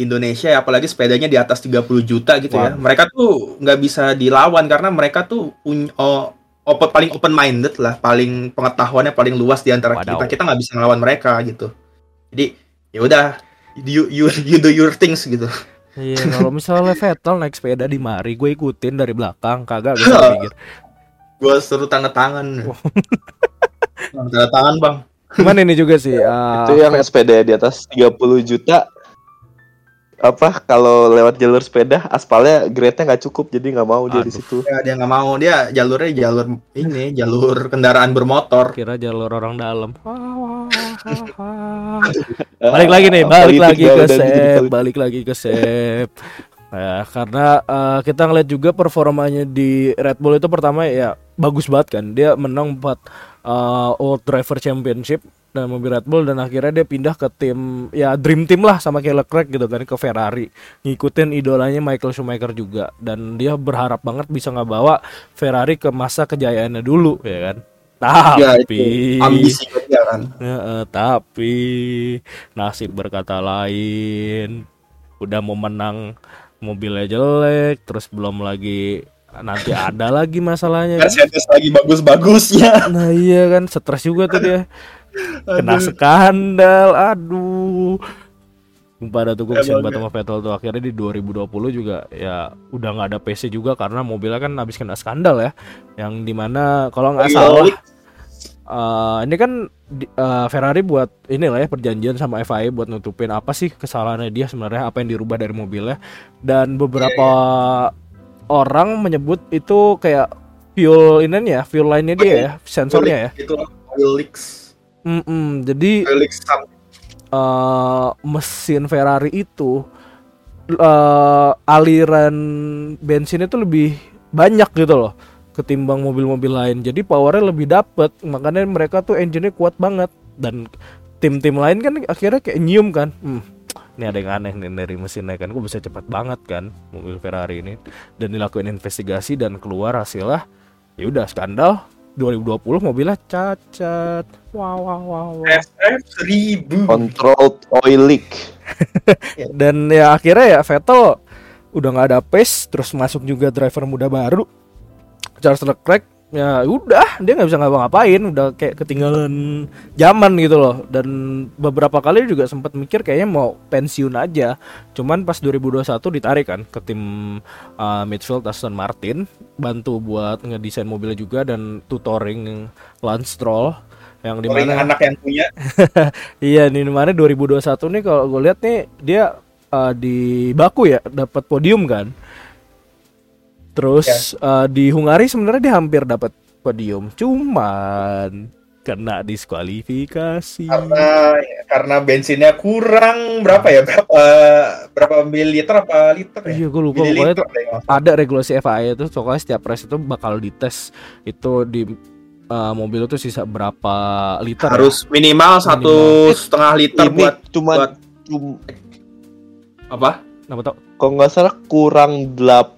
Indonesia ya apalagi sepedanya di atas 30 juta gitu ya. Waduh. Mereka tuh nggak bisa dilawan karena mereka tuh punya oh, open, paling open minded lah, paling pengetahuannya paling luas di antara Wadaw. kita. Kita nggak bisa ngelawan mereka gitu. Jadi ya udah you, you you do your things gitu. iya kalau misalnya [laughs] Vettel naik sepeda di mari gue ikutin dari belakang kagak gue pikir [laughs] Gua suruh tanda tangan. [laughs] tanda tangan, Bang. Cuman ini juga sih eh, itu yang sepeda di atas 30 juta. Apa kalau lewat jalur sepeda aspalnya grade-nya nggak cukup jadi nggak mau dia di situ. Ya, dia nggak mau. Dia jalurnya jalur ini jalur kendaraan bermotor. kira jalur orang dalam. [laughs] Balik lagi nih balik lagi ke Sep balik lagi ke Sep. Ya karena eh, kita ngeliat juga performanya di Red Bull itu pertama ya bagus banget kan. Dia menang 4 eh, World Driver Championship dan mobil Red Bull dan akhirnya dia pindah ke tim ya dream team lah sama kayak Leclerc gitu kan ke Ferrari ngikutin idolanya Michael Schumacher juga dan dia berharap banget bisa ngebawa Ferrari ke masa kejayaannya dulu ya kan Ya, tapi itu ambisi dia kan. Ya, eh, tapi nasib berkata lain. Udah mau menang mobilnya jelek, terus belum lagi nanti ada lagi masalahnya. kan. Mercedes lagi bagus-bagusnya. Nah iya kan stres juga tuh dia. Kena skandal, aduh. Pada tuh gue kesian banget sama Vettel tuh akhirnya di 2020 juga ya udah nggak ada PC juga karena mobilnya kan habis kena skandal ya yang di mana kalau nggak Iya, salah eh, ini kan eh, Ferrari buat inilah ya perjanjian sama FIA buat nutupin apa sih kesalahannya dia sebenarnya apa yang dirubah dari mobilnya dan beberapa orang menyebut itu kayak fuel ini ya fuel line-nya dia ya sensornya ya Itu oil leaks. Jadi Oil leaks sam- eh, mesin Ferrari itu eh, aliran bensin itu lebih banyak gitu loh ketimbang mobil-mobil lain. Jadi powernya lebih dapet, makanya mereka tuh engine-nya kuat banget dan tim-tim lain kan akhirnya kayak nyium kan. Hmm, ini ada yang aneh nih dari mesinnya kan, kok bisa cepat banget kan mobil Ferrari ini. Dan dilakuin investigasi dan keluar hasilnya, ya udah skandal. 2020 mobilnya cacat. Wow wow wow. wow. SF 1000. controlled oil leak [laughs] dan ya akhirnya ya Vettel udah nggak ada pace terus masuk juga driver muda baru Charles Leclerc ya udah dia nggak bisa ngapa-ngapain udah kayak ketinggalan zaman gitu loh. Dan beberapa kali juga sempat mikir kayaknya mau pensiun aja. Cuman pas 2021 ditarik kan ke tim uh, midfield Aston Martin bantu buat ngedesain mobilnya juga dan tutoring Lance Stroll yang Orang di mana anak yang punya. [laughs] Iya nih mana 2021 nih kalau gue lihat nih dia uh, di Baku ya dapat podium kan. Terus uh, di Hungari sebenarnya dia hampir dapat podium, cuman kena diskualifikasi. karena karena bensinnya kurang berapa ya berapa berapa mililiter apa liter ya? Iya gue lupa pokoknya Mas. ada regulasi FIA itu pokoknya setiap race itu bakal dites itu di uh, mobil itu sisa berapa liter ya. harus minimal satu setengah liter ini buat cuma buat- cum- apa? Kenapa tau? kalau nggak salah kurang 8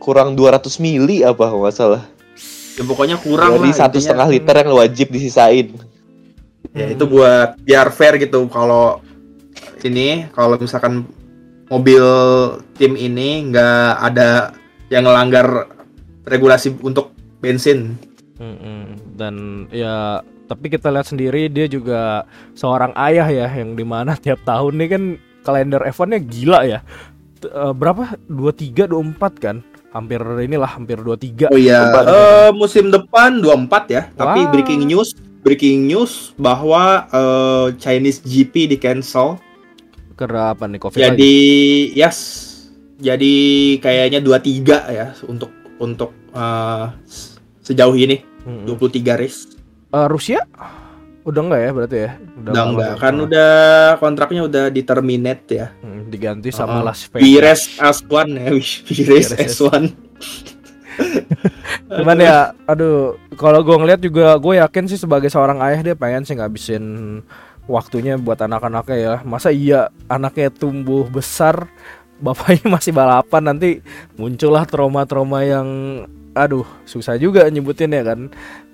kurang 200 mili apa kalau nggak salah Ya pokoknya kurang jadi lah. satu setengah liter yang wajib disisain Ya itu buat biar fair gitu kalau ini kalau misalkan mobil tim ini nggak ada yang melanggar regulasi untuk bensin. Mm-mm. Dan ya tapi kita lihat sendiri dia juga seorang ayah ya yang di mana tiap tahun nih kan kalender F1-nya gila ya. Eh, berapa? 23 24 kan? Hampir inilah hampir 23. Oh iya, Empat. eh, musim depan 24 ya. Tapi Wah. breaking news, breaking news bahwa eh, Chinese GP di cancel. Karena apa nih Covid lagi? Jadi yes, jadi kayaknya 23 ya untuk untuk eh, sejauh ini Mm-mm. 23 race. Eh, Rusia udah enggak ya berarti ya? Udah nggak enggak kan udah kontraknya udah diterminate ya. Mm, diganti sama Uh-uh. Las Vegas. Pires S1 ya, Pires Pires S1. [laughs] Cuman ya, aduh, kalau gue ngeliat juga gue yakin sih sebagai seorang ayah dia pengen sih ngabisin waktunya buat anak-anaknya ya. Masa iya anaknya tumbuh besar, [laughs] bapaknya masih balapan nanti muncullah trauma-trauma yang aduh susah juga nyebutin ya kan.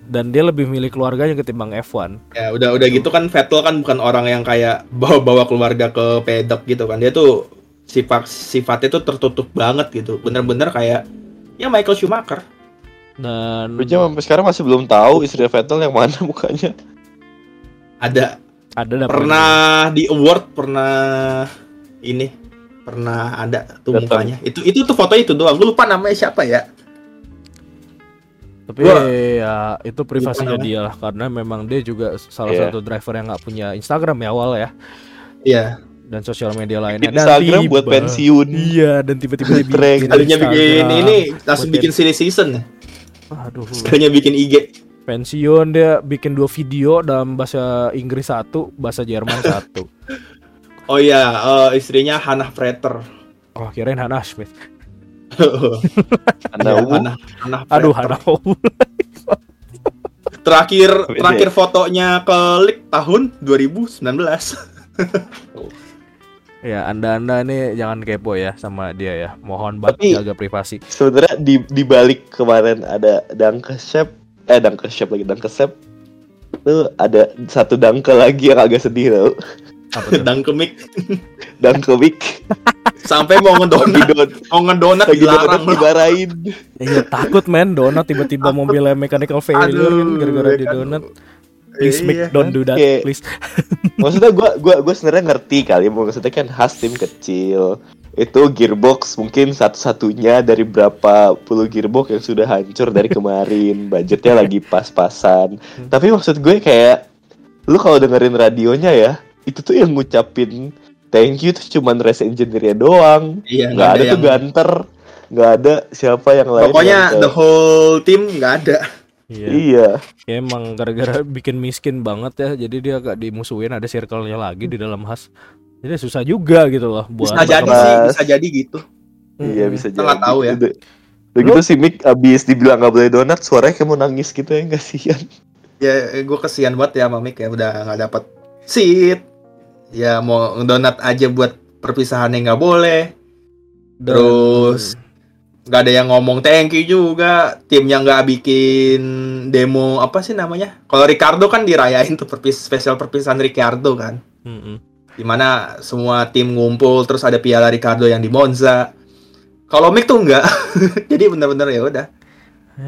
Dan dia lebih milih keluarganya ketimbang F1. Ya udah udah gitu kan Vettel kan bukan orang yang kayak bawa-bawa keluarga ke pedok gitu kan. Dia tuh sifat sifatnya tuh tertutup banget gitu. Bener-bener kayak ya Michael Schumacher. Dan aja sampai sekarang masih belum tahu istri Vettel yang mana [laughs] mukanya. Ada ada dapet- pernah di award pernah ini pernah ada tuh Datang. mukanya. Itu itu tuh foto itu doang. Gue lupa namanya siapa ya. Tapi Gua- ya itu privasinya dia lah karena memang dia juga salah Iya. satu driver yang nggak punya Instagram ya awal ya Iya. dan sosial media lainnya. Dan Instagram buat tiba- pensiun. Iya dan tiba-tiba dia bikin Kalinya bikin ini langsung buat bikin silly season. Aduh. Kalinya bikin IG. pensiun dia bikin dua video dalam bahasa Inggris satu, bahasa Jerman satu. [laughs] Oh iya, eh, istrinya Hannah Freter. Oh kirain Hannah Smith. [laughs] Anda Wu. Hannah, Hannah Aduh. Hannah. [laughs] Terakhir terakhir fotonya ke leak tahun 2019. [laughs] ya anda anda ini jangan kepo ya sama dia ya. Mohon banget Tapi- jaga privasi. Sebenarnya di di balik kemarin ada Dankeshep eh Dankeshep lagi Dankeshep tuh ada satu dangke lagi yang agak sedih tau Apa tuh? Dan kemik [laughs] Dankewik sampai mau ngedonat, don mau ngedonat lagi donat dilarang. dibarain Iya takut men donat tiba-tiba mobilnya mechanical failure kan gara-gara ya di kan. donat. Please Iya. make don't do that Kayak- please. [laughs] maksudnya gua gua gua sebenarnya ngerti kali maksudnya kan khas tim kecil itu gearbox mungkin satu-satunya dari berapa puluh gearbox yang sudah hancur dari kemarin [laughs] budgetnya lagi pas-pasan tapi maksud gue kayak lu kalau dengerin radionya ya itu tuh yang ngucapin thank you tuh cuman race engineer doang Iya, nggak ada, tuh yang- ganter nggak ada siapa yang lain Pokoknya yang the whole team nggak ada. Iya. iya Ya, emang gara-gara bikin miskin banget ya, jadi dia gak dimusuhin ada circle-nya lagi di dalam khas. Jadi susah juga gitu loh buat Bisa jadi Mas. sih, bisa jadi gitu. iya bisa Kita nggak tahu ya. Udah, udah gitu si Mick abis dibilang nggak boleh donat suaranya kayak mau nangis gitu ya kasihan Ya, gue kesian banget ya sama Mick ya udah nggak dapat seat. Ya mau ngedonat aja buat perpisahannya nggak boleh. Terus nggak ada yang ngomong thank you juga. Timnya nggak bikin demo apa sih namanya? Kalau Ricardo kan dirayain tuh perpis spesial perpisahan Ricardo kan. Mm-mm. Di mana semua tim ngumpul terus ada piala Ricardo yang di Monza. Kalau Mick tuh enggak. [laughs] Jadi bener-bener ya udah.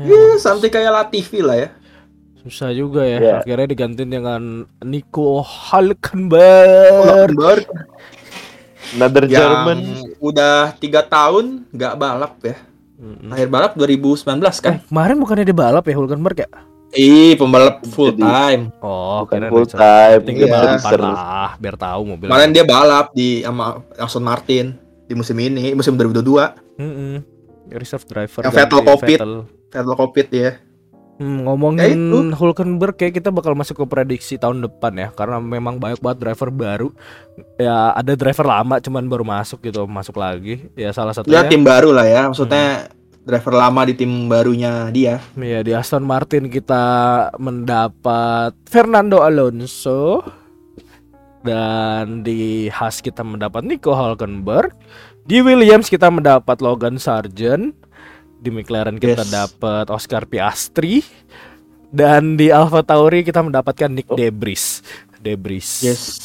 Ya, Ya, something kayak Latifi lah ya. Susah juga ya. Iya. Akhirnya digantiin dengan Nico Hulkenberg. Hulkenberg another yang German udah tiga tahun nggak balap ya. Mm-mm. Akhir balap 2019 kan? Eh, kemarin bukannya dia balap ya Hulkenberg ya? Ih, pembalap full Jadi- time. Oh, bukan full time dia Iya. balapan lah, biar tahu mobil. Kemarin dia balap di sama Aston Martin di musim ini, musim 2022. Mm-mm. Reserve driver. Yang Vettel Covid. Vettel. Vettel Covid ya. Hmm, Ya ngomongin itu. Hulkenberg kayak kita bakal masuk ke prediksi tahun depan ya karena memang banyak banget driver baru. Ya ada driver lama cuman baru masuk gitu masuk lagi. Ya salah Ya satunya tim baru lah ya, maksudnya driver lama di tim barunya dia. ya di Aston Martin kita mendapat Fernando Alonso. Dan di Haas kita mendapat Nico Hulkenberg. Di Williams kita mendapat Logan Sargent di McLaren kita Yes. dapat Oscar Piastri dan di Alfa Tauri kita mendapatkan Nick Debris Debris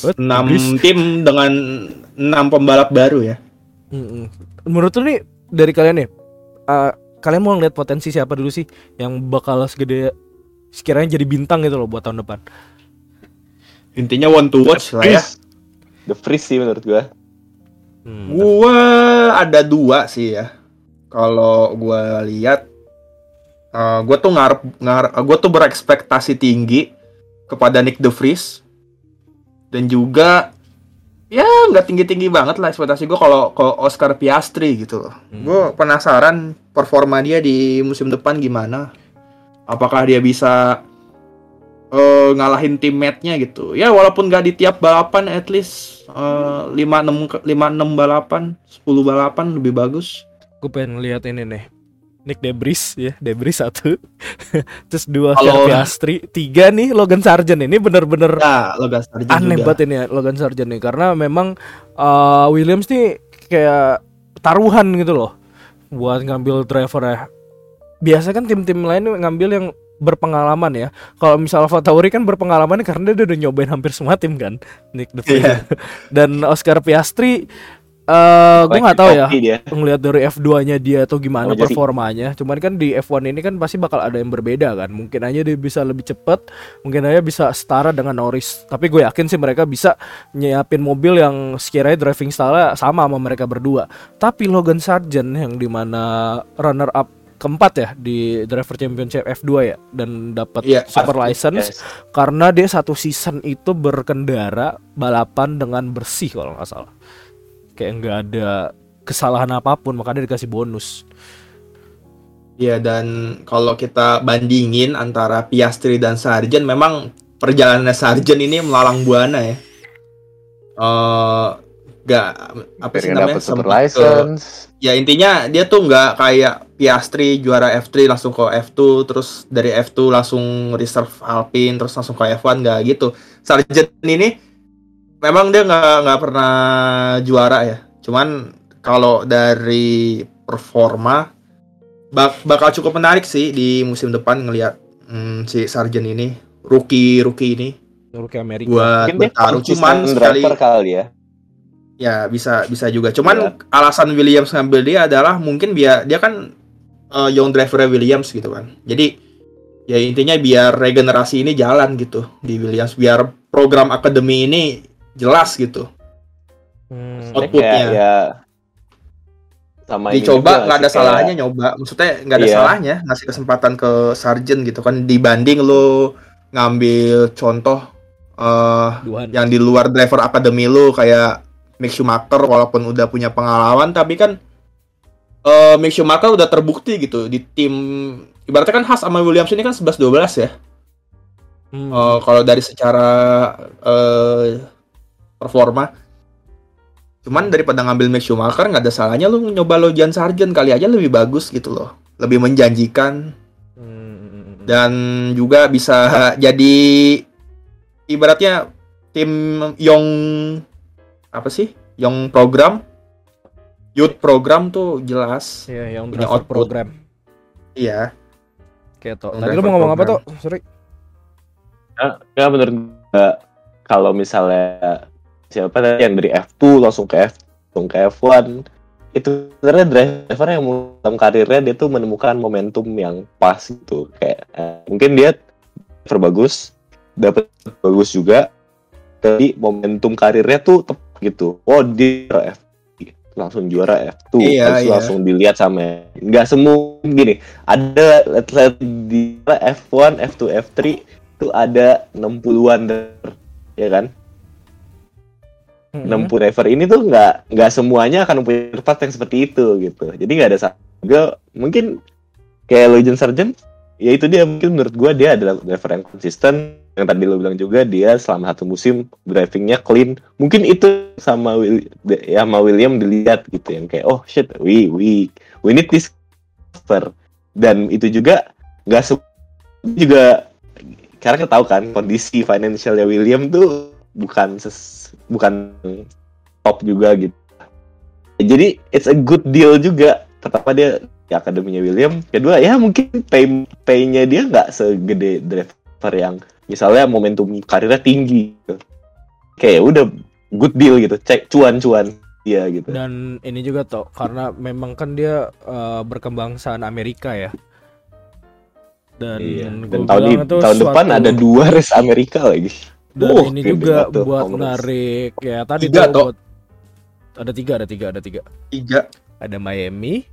What? 6 Debris? tim dengan 6 pembalap baru ya. Mm-mm. menurut lu nih dari kalian nih eh, kalian mau ngeliat potensi siapa dulu sih yang bakal segede sekiranya jadi bintang gitu loh buat tahun depan Intinya one to watch lah ya. The Freeze sih menurut gua. Hmm, Gua ada dua sih ya. Kalau gua lihat eh, gua tuh ngarep ngarep gua tuh berekspektasi tinggi kepada Nick De Vries dan juga ya nggak tinggi-tinggi banget lah ekspektasi gua kalau ke Oscar Piastri gitu loh. Hmm. Gue penasaran performa dia di musim depan gimana. Apakah dia bisa eh, ngalahin teammate-nya gitu. Ya walaupun nggak di tiap balapan at least eh, 5 6 5 6 balapan, 10 balapan lebih bagus. Gue pengen lihat ini nih Nick Debris ya, Debris satu. [laughs] Terus dua Kalau- Piastri, tiga nih Logan Sargent ini bener-bener Ya, Logan Sargent aneh juga. banget ini ya, Logan Sargent nih karena memang uh, Williams nih kayak taruhan gitu loh buat ngambil driver ya. Biasa kan tim-tim lain ngambil yang berpengalaman ya. Kalau misal Tauri kan berpengalaman karena dia udah nyobain hampir semua tim kan. Nick De Vries. Iya. Dan Oscar Piastri eh gue nggak tahu ya dia. ngelihat dari F2-nya dia atau gimana Oh, jadi- performanya. Cuman kan di F1 ini kan pasti bakal ada yang berbeda kan. Mungkin aja dia bisa lebih cepat, mungkin aja bisa setara dengan Norris. Tapi gue yakin sih mereka bisa nyiapin mobil yang sekiranya driving style sama sama mereka berdua. Tapi Logan Sargent yang di mana runner up keempat ya di driver championship F2 ya dan dapat Iya, super pasti. license Yes. karena dia satu season itu berkendara balapan dengan bersih kalau nggak salah kayak nggak ada kesalahan apa pun makanya dikasih bonus Iya dan kalau kita bandingin antara Piastri dan Sargent memang perjalanannya Sargent ini melalang buana ya. Eh gak apa sih namanya super sempat ke- license. ya intinya dia tuh nggak kayak Piastri juara F3 langsung ke F2 terus dari F2 langsung reserve Alpine terus langsung ke F1 nggak gitu Sargent ini memang dia nggak nggak pernah juara ya cuman kalau dari performa bak- bakal cukup menarik sih di musim depan ngelihat hmm, si Sargent ini rookie rookie ini Rookie Amerika buat Mungkin konsisten cuman sekali kali ya. Ya bisa bisa juga. Cuman Iya. alasan Williams ngambil dia adalah mungkin biar dia kan eh, young driver Williams gitu kan. Jadi ya intinya biar regenerasi ini jalan gitu di Williams biar program akademi ini jelas gitu. Hmm, Outputnya. kayak ya sama Dicoba nggak ada kayak- salahnya nyoba. Maksudnya nggak ada Iya. salahnya ngasih kesempatan ke Sargent gitu kan dibanding lo ngambil contoh eh Duhan. yang di luar driver akademi lu kayak Mick Schumacher walaupun udah punya pengalaman tapi kan eh Mick Schumacher udah terbukti gitu di tim ibaratnya kan Haas sama Williams ini kan 11 12 ya. Hmm. Eh, kalau dari secara eh performa cuman daripada ngambil Mick Schumacher nggak ada salahnya lu nyoba Logan Sargent kali aja lebih bagus gitu loh. Lebih menjanjikan Hmm. dan juga bisa jadi ibaratnya tim Young apa sih Young program youth program tuh jelas Ya, yang Punya driver output. program. iya Kayak tuh. Yang Tadi lu mau ngomong apa tuh? program. Sorry. Ya menurut gua kalau misalnya siapa tadi yang dari F2 langsung ke F langsung ke F1 itu sebenarnya driver yang dalam karirnya dia tuh menemukan momentum yang pas gitu. Kayak eh, mungkin dia driver bagus dapat bagus juga tapi momentum karirnya tuh tepat gitu. Oh dia F langsung juara F2 Iya, Terus iya. langsung dilihat sama nggak semua. Gini ada atlet di F1 F2 F3 itu ada 60-an driver, ya kan? 60 driver ini tuh nggak nggak semuanya akan punya tempat yang seperti itu gitu. Jadi nggak ada juga mungkin kayak Logan Sargent ya itu dia. Mungkin menurut gua dia adalah driver yang konsisten. Yang tadi lo bilang juga dia selama satu musim drivingnya clean. Mungkin itu sama Will, ya sama William dilihat gitu yang kayak oh shit we we we need this driver. Dan itu juga nggak juga karena kita tahu kan kondisi financialnya William tuh bukan ses, bukan top juga gitu. Jadi it's a good deal juga. Pertama dia di akademinya William, kedua ya mungkin pay pay-nya dia nggak segede driver yang misalnya momentum karirnya tinggi. Gitu. Kayak udah good deal gitu, cek cuan-cuan dia gitu. Dan ini juga tuh karena memang kan dia eh, berkebangsaan Amerika ya. Dan, Iya. Dan tahun, di- tahun depan ada dua race Amerika lagi. Dan Oh, ini juga tuh, buat Congress. narik ya tadi Tiga, tuh buat ada tiga ada tiga ada tiga tiga ada Miami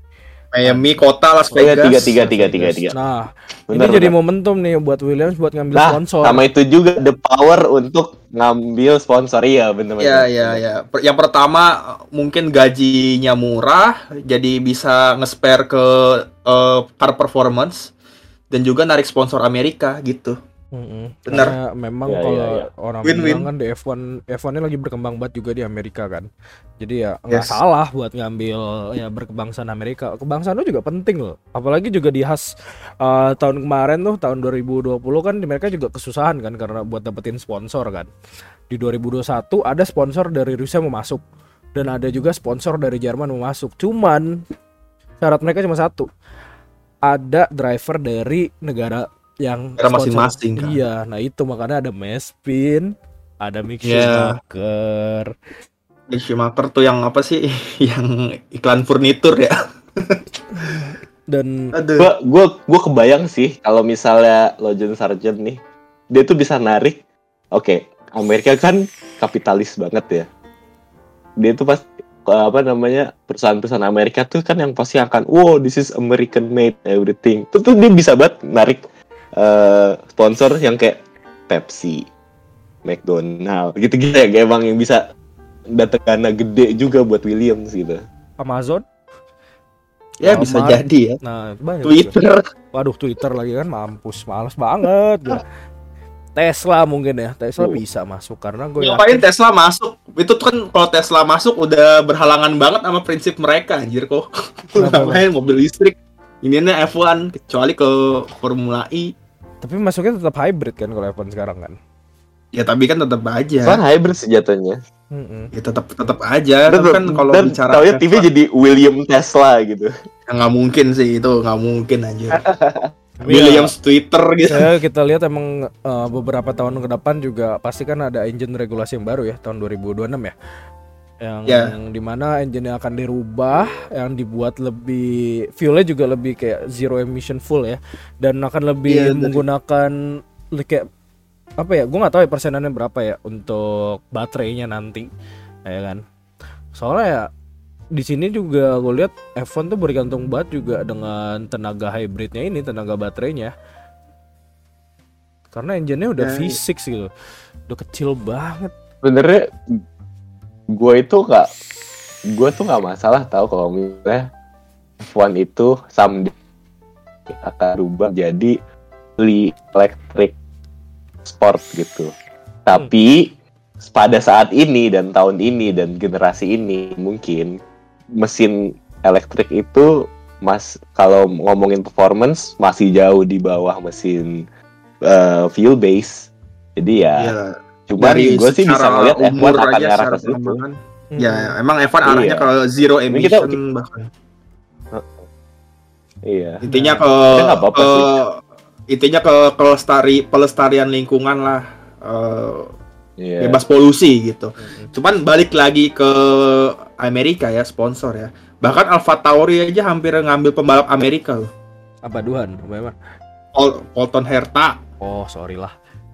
Miami kota Las Tiga, Vegas tiga, tiga, tiga, tiga, tiga. nah Bener, ini jadi bener. momentum nih buat Williams buat ngambil Nah, sponsor sama itu juga the power untuk ngambil sponsor iya bener Ya ya ya. Per- Yang pertama mungkin gajinya murah, jadi bisa nge-spare ke eh, car performance dan juga narik sponsor Amerika gitu. Mm-mm. Bener. Karena memang Ya, kalau ya, ya. orang Win-win. bilang kan di F1 F1 ini lagi berkembang banget juga di Amerika kan. Jadi ya nggak Yes. salah buat ngambil ya berkebangsaan Amerika. Kebangsaan itu juga penting loh. Apalagi juga di khas uh, tahun kemarin tuh tahun 2020 kan di mereka juga kesusahan kan karena buat dapetin sponsor kan. Di 2021 ada sponsor dari Rusia mau masuk dan ada juga sponsor dari Jerman mau masuk. Cuman syarat mereka cuma satu. Ada driver dari negara yang sponsor. masing-masing, kan? Iya, nah itu makanya ada Mespin, ada Mick Iya. Schumacher. Mick Schumacher tuh yang apa sih? [laughs] yang iklan furnitur ya. dan Aduh. Gua gua gua kebayang sih kalau misalnya Logan Sargent nih, dia tuh bisa narik. Oke, Amerika kan kapitalis banget ya. Dia tuh pas apa namanya perusahaan-perusahaan Amerika tuh kan yang pasti akan wow this is American made everything. Tuh, tuh dia bisa banget narik eh, sponsor yang kayak Pepsi, McDonald gitu-gitu ya kayak emang yang bisa datang dana gede juga buat Williams gitu. Amazon. Ya bisa Walmart. jadi ya. Nah, itu banyak. juga. Twitter. Waduh, Twitter lagi kan mampus, males banget gua. Tesla mungkin ya. Tesla Oh. bisa masuk karena gue Ngapain Tesla masuk? Itu tuh kan kalau Tesla masuk udah berhalangan banget sama prinsip mereka anjir kok. Ngapain mobil listrik? Ini F1 kecuali ke Formula E. tapi masuknya tetap hybrid kan kalau F1 sekarang kan. Ya tapi kan tetap aja. Kan hybrid sejatuhnya. Mm-mm. Ya tetap tetap aja. Tapi kan kalau dan bicara taunya TV F1, jadi William Tesla gitu. ya nggak mungkin sih itu nggak mungkin aja. [laughs] Tapi Williams Twitter gitu. ya, kita lihat emang uh, beberapa tahun ke depan juga pasti kan ada engine regulasi yang baru ya tahun 2026 ya yang Ya. di mana engine yang akan dirubah yang dibuat lebih fuelnya juga lebih kayak zero emission full ya. Dan akan lebih Iya, dari- menggunakan le- kayak apa ya gue nggak tahu ya persenannya berapa ya untuk baterainya nanti ya kan. Soalnya ya di sini juga gue lihat F1 tuh bergantung banget juga dengan tenaga hybridnya ini tenaga baterainya. Karena engine-nya udah Ya, V6 gitu. Udah kecil banget. Sebenarnya gue itu nggak gue tuh nggak masalah tahu kalau misalnya F1 itu someday akan berubah jadi fully electric sport gitu. Tapi pada saat ini dan tahun ini dan generasi ini mungkin mesin elektrik itu mas kalau ngomongin performance masih jauh di bawah mesin eh, fuel base. Jadi ya Iya. Cuma Dari gue sih bisa ngeliat F1 umur akan secara ke situ. perkembangan. Hmm. Ya, emang F1 arahnya Iya. ke zero emission kita- bahkan. Iya. Intinya ke, Ya, apa-apa ke sih. intinya ke pelestari pelestarian lingkungan lah. eh, Iya. bebas polusi gitu. Mm-mm. Cuman balik lagi ke Amerika ya sponsor ya. Bahkan Alfa Tauri aja hampir ngambil pembalap Amerika loh. apa Duhan memang Pol Polton Herta, oh sorry lah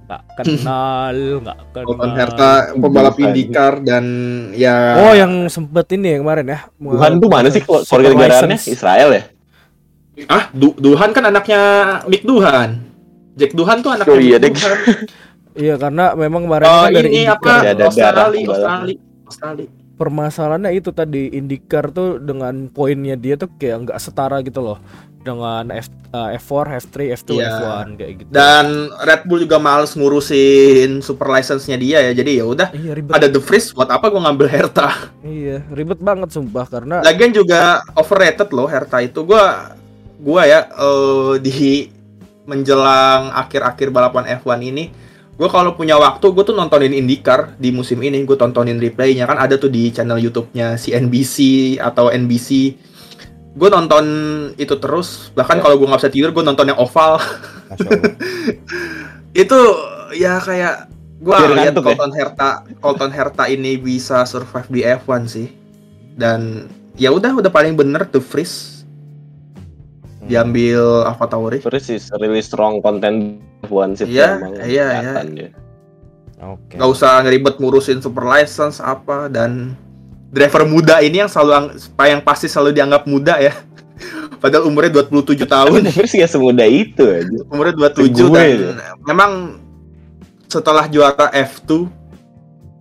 nggak kenal [laughs] nggak kenal Polton Herta pembalap. IndyCar dan ya oh yang sempet ini ya kemarin ya Tuhan tuh mana sih Super negaraannya? license. Israel ya? ah Du- Duhan kan anaknya Mick Duhan. Jack Duhan tuh anaknya Oh iya, Mick. Duhan. [laughs] Iya karena memang kemarin Oh kan dari ini apa Ada darah Australia. Australia, Australia. permasalahannya itu tadi IndyCar tuh dengan poinnya dia tuh kayak nggak setara gitu loh dengan F, uh, F4, F3, F2, Iya. F1 kayak gitu. Dan Red Bull juga males ngurusin super license-nya dia ya. Jadi ya udah iya ribet. ada The Freeze buat apa gua ngambil Herta. Iya, ribet banget sumpah karena Lagian juga overrated loh Herta itu. Gua gua ya eh, di menjelang akhir-akhir balapan F1 ini, gua kalau punya waktu gue tuh nontonin IndyCar di musim ini. Gue tontonin replaynya kan ada tuh di channel YouTube-nya CNBC atau NBC. Gue nonton itu terus. Bahkan Ya. kalau gue nggak bisa tidur, gue nonton yang oval. [laughs] Itu ya kayak Biar lihat ngantuk ya? Colton Herta Colton Herta ini bisa survive di F1 sih dan ya udah udah paling bener The Freeze diambil Alfa Tauri Terus sih really strong content F1 sih Iya, emang iya, kelihatan dia. Oke. nggak usah ngeribet ngurusin super license apa dan driver muda ini yang selalu ang- yang pasti selalu dianggap muda ya [laughs] padahal umurnya 27 Tapi tahun Freeze gak semudah itu aja. umurnya 27 Gue dan ya. memang setelah juara F2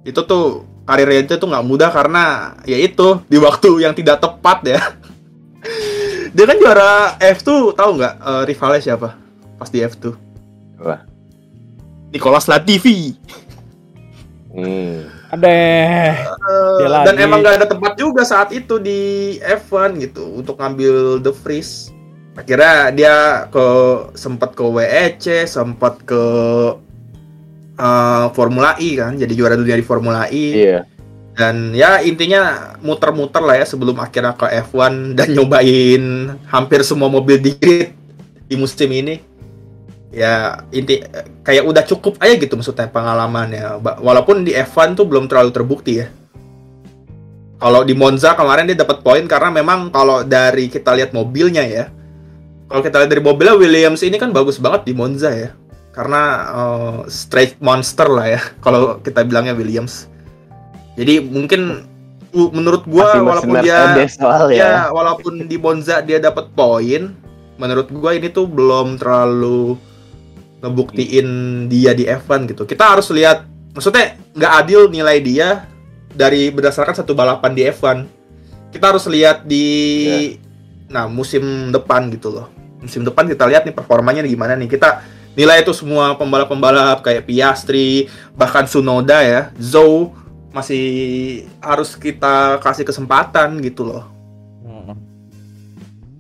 itu tuh karirnya itu tuh nggak mudah karena ya itu di waktu yang tidak tepat ya [laughs] dia kan juara F2 tahu nggak eh, rivalnya siapa pas di F2 Wah. Nicolas Latifi. Hmm. Ada. Dia Eh, dan lagi. emang gak ada tempat juga saat itu di F1 gitu untuk ngambil The Freeze. Akhirnya dia ke sempat ke WEC, sempat ke eh, Formula E kan, jadi juara dunia di Formula E. Iya. Dan ya intinya muter-muter lah ya sebelum akhirnya ke F1 dan [laughs] nyobain hampir semua mobil di grid di musim ini. Ya inti kayak udah cukup aja gitu maksudnya pengalamannya. Walaupun di F1 tuh belum terlalu terbukti ya. Kalau di Monza kemarin dia dapat poin karena memang kalau dari kita lihat mobilnya ya. Kalau kita lihat dari mobilnya Williams ini kan bagus banget di Monza ya. Karena eh, straight monster lah ya [laughs] kalau kita bilangnya Williams. Jadi mungkin menurut gua Masih walaupun dia soal ya. ya walaupun di Monza dia dapat poin, menurut gua ini tuh belum terlalu ngebuktiin dia di F1 gitu. Kita harus lihat maksudnya nggak adil nilai dia dari berdasarkan satu balapan di F1. Kita harus lihat di nah musim depan gitu loh. Musim depan kita lihat nih performanya gimana nih. Kita nilai itu semua pembalap-pembalap kayak Piastri, bahkan Sunoda ya, Zhou masih harus kita kasih kesempatan gitu loh. Mm-mm.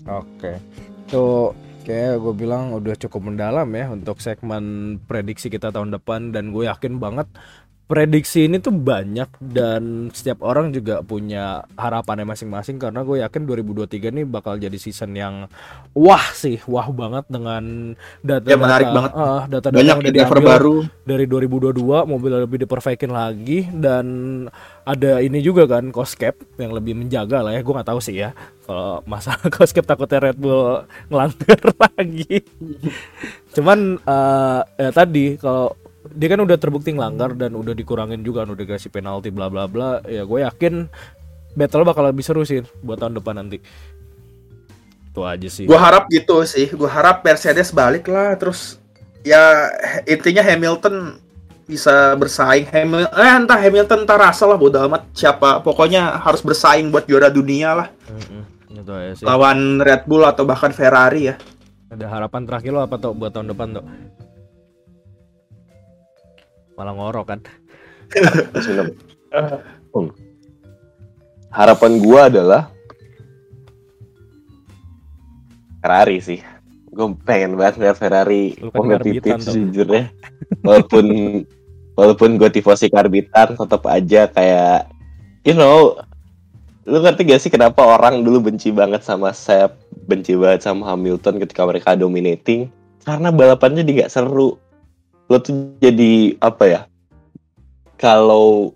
Oke. Tuh kayak gue bilang udah cukup mendalam ya untuk segmen prediksi kita tahun depan dan gue yakin banget prediksi ini tuh banyak dan setiap orang juga punya harapannya masing-masing karena gue yakin 2023 ini bakal jadi season yang wah sih wah banget dengan data Ya, menarik banget. data Banyak yang udah driver diambil baru. dari 2022 mobil lebih diperbaikin lagi dan ada ini juga kan cost cap yang lebih menjaga lah ya gue nggak tahu sih ya kalau masalah [laughs] cost cap takutnya Red Bull ngelanggar [laughs] lagi cuman eh, ya tadi kalau dia kan udah terbukti ngelanggar dan udah dikurangin juga udah dikasih penalti bla bla bla. Ya gue yakin battle bakal lebih seru sih buat tahun depan nanti. Itu aja sih. Gua harap gitu sih. Gua harap Mercedes balik lah. Terus ya intinya Hamilton bisa bersaing. Hamilton eh entah Hamilton entah Russell lah bodo amat. Siapa pokoknya harus bersaing buat juara dunia lah. Itu aja sih. Lawan Red Bull atau bahkan Ferrari ya. Ada harapan terakhir lo apa tuh buat tahun depan tuh? Malah ngorok kan? [laughs] Hmm. Harapan gua adalah Ferrari sih. Gue pengen banget ngeliat Ferrari kan kompetitif tuh. sejujurnya. Walaupun walaupun gue tifosi karbitan tetap aja kayak you know lu ngerti gak sih kenapa orang dulu benci banget sama Seb, benci banget sama Hamilton ketika mereka dominating? Karena balapannya jadi gak seru. Lo tuh jadi apa ya? Kalau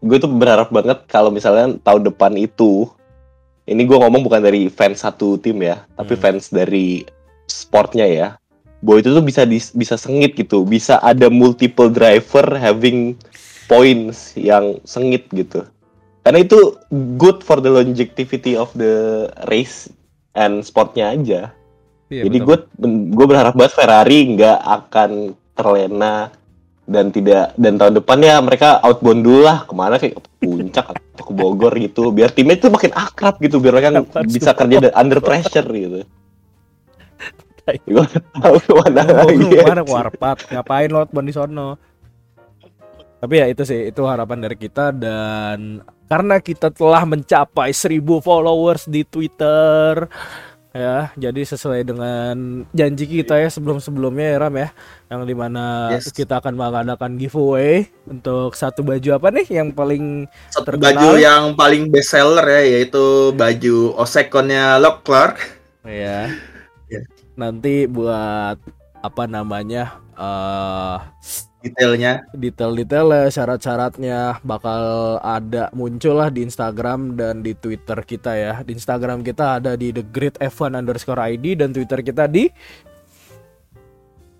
gue tuh berharap banget kalau misalnya tahun depan itu ini gue ngomong bukan dari fans satu tim ya, tapi Hmm. fans dari sportnya ya. Bahwa itu tuh bisa dis- bisa sengit gitu, bisa ada multiple driver having points yang sengit gitu. Karena itu good for the longevity of the race and sportnya aja. Iya, Jadi gue gue berharap banget Ferrari nggak akan terlena dan tidak dan tahun depan ya mereka outbound dulu lah ke mana kayak ke puncak atau ke Bogor gitu biar timnya itu makin akrab gitu biar mereka bisa kerja under pressure gitu. Gue tahu ke mana lagi. Mana warpat? Ngapain lo di sono? Tapi ya itu sih, itu harapan dari kita dan karena kita telah mencapai 1000 followers di Twitter ya, jadi sesuai dengan janji kita ya sebelum-sebelumnya ya Ram ya, yang di mana Yes. kita akan mengadakan giveaway untuk satu baju apa nih yang paling satu Terkenal. baju yang paling best seller ya yaitu baju Osekonnya Lock Clark ya nanti buat apa namanya eh detailnya. Detail-detailnya, syarat-syaratnya bakal ada muncul lah di Instagram dan di Twitter kita ya. Di Instagram kita ada di The Great F1 underscore ID dan Twitter kita di?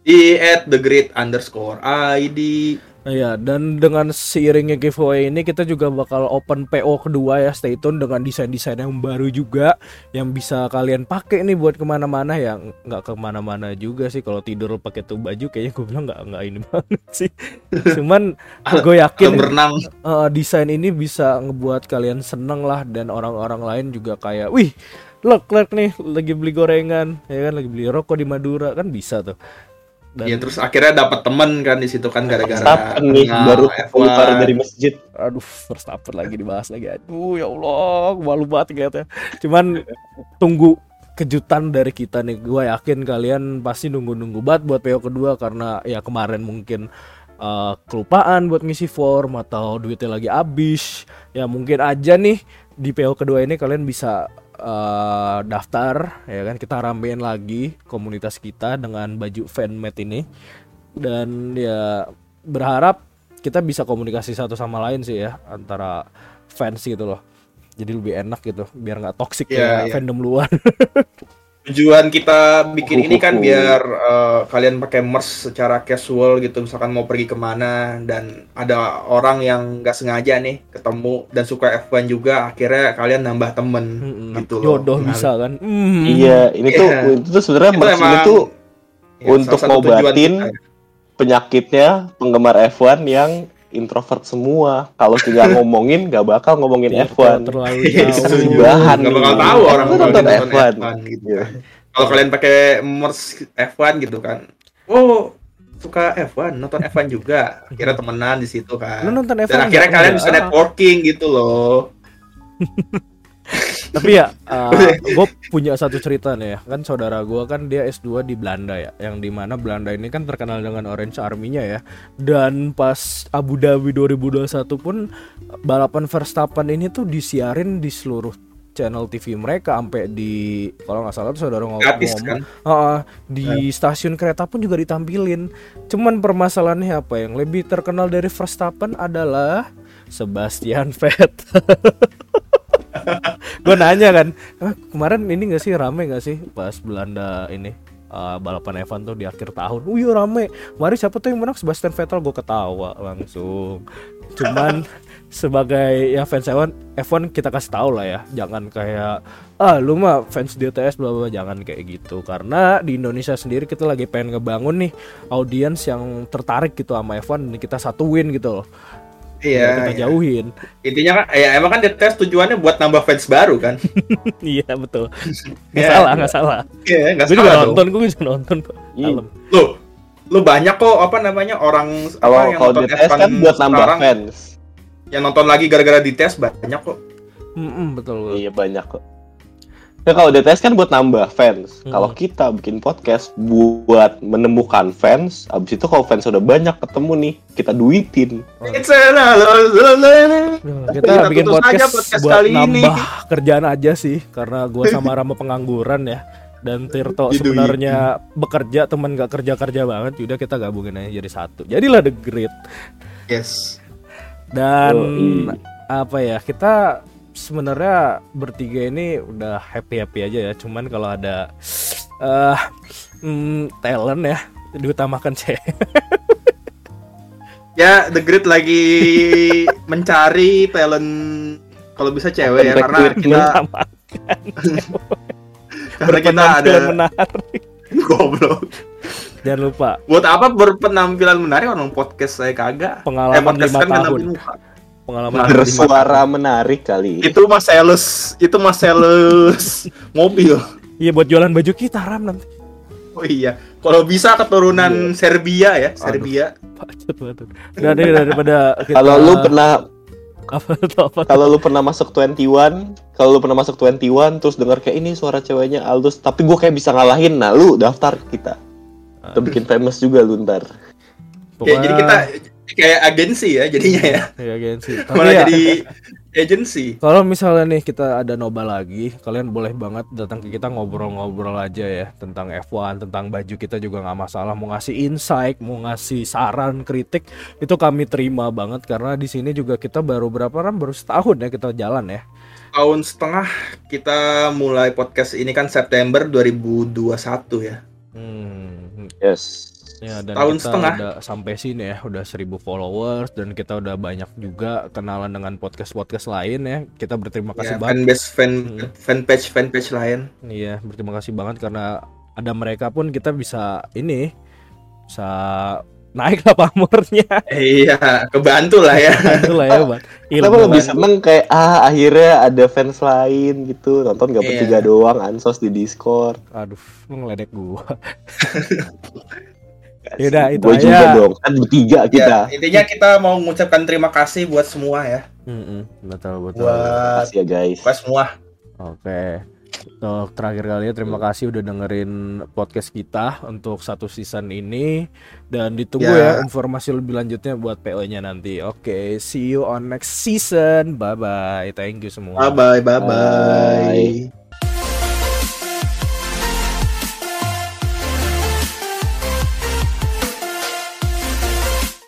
Di at the great underscore ID Iya, dan dengan seiringnya giveaway ini kita juga bakal open PO kedua ya. Stay tune dengan desain-desain yang baru juga yang bisa kalian pakai nih buat ke mana-mana ya. Nggak ke mana-mana juga sih kalau tidur pakai tuh baju kayaknya gue bilang nggak nggak ini [laughs] banget sih. Cuman gue yakin berenang eh, desain ini bisa ngebuat kalian seneng lah dan orang-orang lain juga kayak wih Leclerc nih lagi beli gorengan ya kan lagi beli rokok di Madura kan bisa tuh Dan Ya terus akhirnya dapat temen kan di situ kan gara-gara Verstappen nih kenal baru F1. keluar dari masjid. aduh Verstappen lagi dibahas lagi. Aduh ya Allah, malu banget kayaknya. Cuman tunggu kejutan dari kita nih. Gua yakin kalian pasti nunggu-nunggu banget buat PO kedua karena ya kemarin mungkin eh, kelupaan buat ngisi form atau duitnya lagi habis. Ya mungkin aja nih di PO kedua ini kalian bisa eh, daftar ya kan? Kita ramein lagi komunitas kita dengan baju fanmade ini. Dan ya berharap kita bisa komunikasi satu sama lain sih ya antara fans gitu loh. Jadi lebih enak gitu biar nggak toxic Iya, kayak iya. fandom luar [laughs] Tujuan kita bikin ini kan biar eh, kalian pakai merch secara casual gitu, misalkan mau pergi ke mana dan ada orang yang nggak sengaja nih ketemu dan suka F1 juga, akhirnya kalian nambah temen Mm-mm. gitu loh. jodoh Nah, bisa kan Hmm. Iya, ini tuh Iya. itu tuh sebenarnya Itu merch ini tuh ya, untuk ngobatin kita. penyakitnya penggemar F1 yang introvert semua. Kalau tidak [laughs] ngomongin, gak bakal ngomongin Biar F1. terlalu [laughs] Iya, jauh. Bahan Nggak nih. bakal tahu orang nonton nonton F1. F1 gitu. Iya. Kalau kalian pakai merch F1 gitu kan, oh suka F1, nonton F1 juga, akhirnya temenan di situ lu kan. nonton F1 Dan akhirnya kalian bisa networking gitu loh. [laughs] tapi ya gue punya satu cerita nih ya kan saudara gue kan dia S2 di Belanda ya yang di mana Belanda ini kan terkenal dengan Orange Army-nya ya dan pas Abu Dhabi 2021 pun balapan Verstappen ini tuh disiarin di seluruh channel TV mereka sampai di kalau nggak salah tuh saudara ngomong kan? Ah, di stasiun kereta pun juga ditampilin. Cuman permasalahannya apa yang lebih terkenal dari Verstappen adalah Sebastian Vettel. [laughs] gue nanya kan, "Ah, kemarin ini gak sih rame gak sih pas Belanda ini ah, balapan F1 tuh di akhir tahun? Oh iya rame. Mari siapa tuh yang menang Sebastian Vettel? Gue ketawa langsung. Cuman [laughs] sebagai ya fans F1, F1 kita kasih tahu lah ya, jangan kayak ah lu mah fans DTS bla bla bla." jangan kayak gitu karena di Indonesia sendiri kita lagi pengen ngebangun nih audiens yang tertarik gitu sama F1 dan kita satuin gitu loh. Iya. kita iya. jauhin. Intinya kan, ya emang kan tes tujuannya buat nambah fans baru kan? [laughs] iya betul. [laughs] Nggak Iya, salah, iya. nggak salah. Iya, nggak Gue juga salah dong. nonton, gue juga nonton kok. Iya. Lu, lu banyak kok apa namanya orang Kalau apa yang kalau nonton F1 kan buat nambah sekarang, fans. yang nonton lagi gara-gara dites banyak kok. Mm-mm, betul. Iya banyak kok. Ya kalau DTS kan buat nambah fans. Hmm. Kalau kita bikin podcast buat menemukan fans, abis itu kalau fans udah banyak ketemu nih, kita duitin. It's a la- la- la- la- la. Duh, Kita kita bikin podcast, podcast buat kali ini. nambah kerjaan aja sih karena gua sama Rama pengangguran ya dan Tirto sebenarnya bekerja temen gak kerja kerja banget udah kita gabungin aja jadi satu jadilah the great Yes. dan Yoi. apa ya kita sebenarnya bertiga ini udah happy happy aja ya. Cuman kalau ada eh mm, talent ya diutamakan cewek [laughs] Ya, The Grid lagi mencari talent. Kalau bisa cewek ya [laughs] karena kita karena kita ada menarik. [laughs] Goblok. jangan lupa. Buat apa berpenampilan menarik? Orang podcast saya kagak. Pengalaman podcast lima kan tahun. Pengalaman Nah, Bersuara menarik kali. Itu mas sales, itu mas sales [laughs] mobil. Iya buat jualan baju kita Ram nanti. Oh iya, kalau bisa keturunan Serbia ya, Serbia. Bacot banget. Deh daripada kita Kalau lu pernah apa tuh apa tuh? kalau lu pernah masuk 21, kalau lu pernah masuk 21 terus dengar kayak ini suara ceweknya Aldus, tapi gue kayak bisa ngalahin. Nah, lu daftar kita. Kita bikin famous juga lu ntar. Ya, jadi kita kayak agensi ya jadinya ya. ya agensi. [laughs] Tapi Malah ya, jadi agensi. kalau misalnya nih kita ada noba lagi, kalian boleh banget datang ke kita ngobrol-ngobrol aja ya tentang F1, tentang baju kita juga nggak masalah. Mau ngasih insight, mau ngasih saran, kritik, itu kami terima banget karena di sini juga kita baru berapa Ram? Baru setahun ya kita jalan ya. Tahun setengah kita mulai podcast ini kan September 2021 ya. Hmm, Yes. Ya dan Tahun kita setengah. udah sampai sini ya, udah 1000 followers dan kita udah banyak juga kenalan dengan podcast-podcast lain ya. Kita berterima kasih Ya, banget. fanbase fan Hmm. fanpage fanpage lain. Iya, berterima kasih banget karena ada mereka pun kita bisa ini bisa naik lah pamornya. Iya, kebantu lah ya. Itulah ya, Bang. [laughs] Kenapa lebih seneng kayak ah akhirnya ada fans lain gitu nonton gak Iya. bertiga doang ansos di Discord. Aduh, lu ngeledek gua. [laughs] Yaudah, itu Gue juga aja. dong, kan bertiga kita. Ya, intinya kita mau mengucapkan terima kasih buat semua ya. Mm-mm, betul betul. Buat Makasih ya guys. buat semua. Oke. Untuk terakhir kali ya terima kasih udah dengerin podcast kita untuk satu season ini dan ditunggu ya, Ya. informasi lebih lanjutnya buat PO-nya nanti. Oke, see you on next season. Bye bye. Thank you semua. Bye bye bye Bye. bye.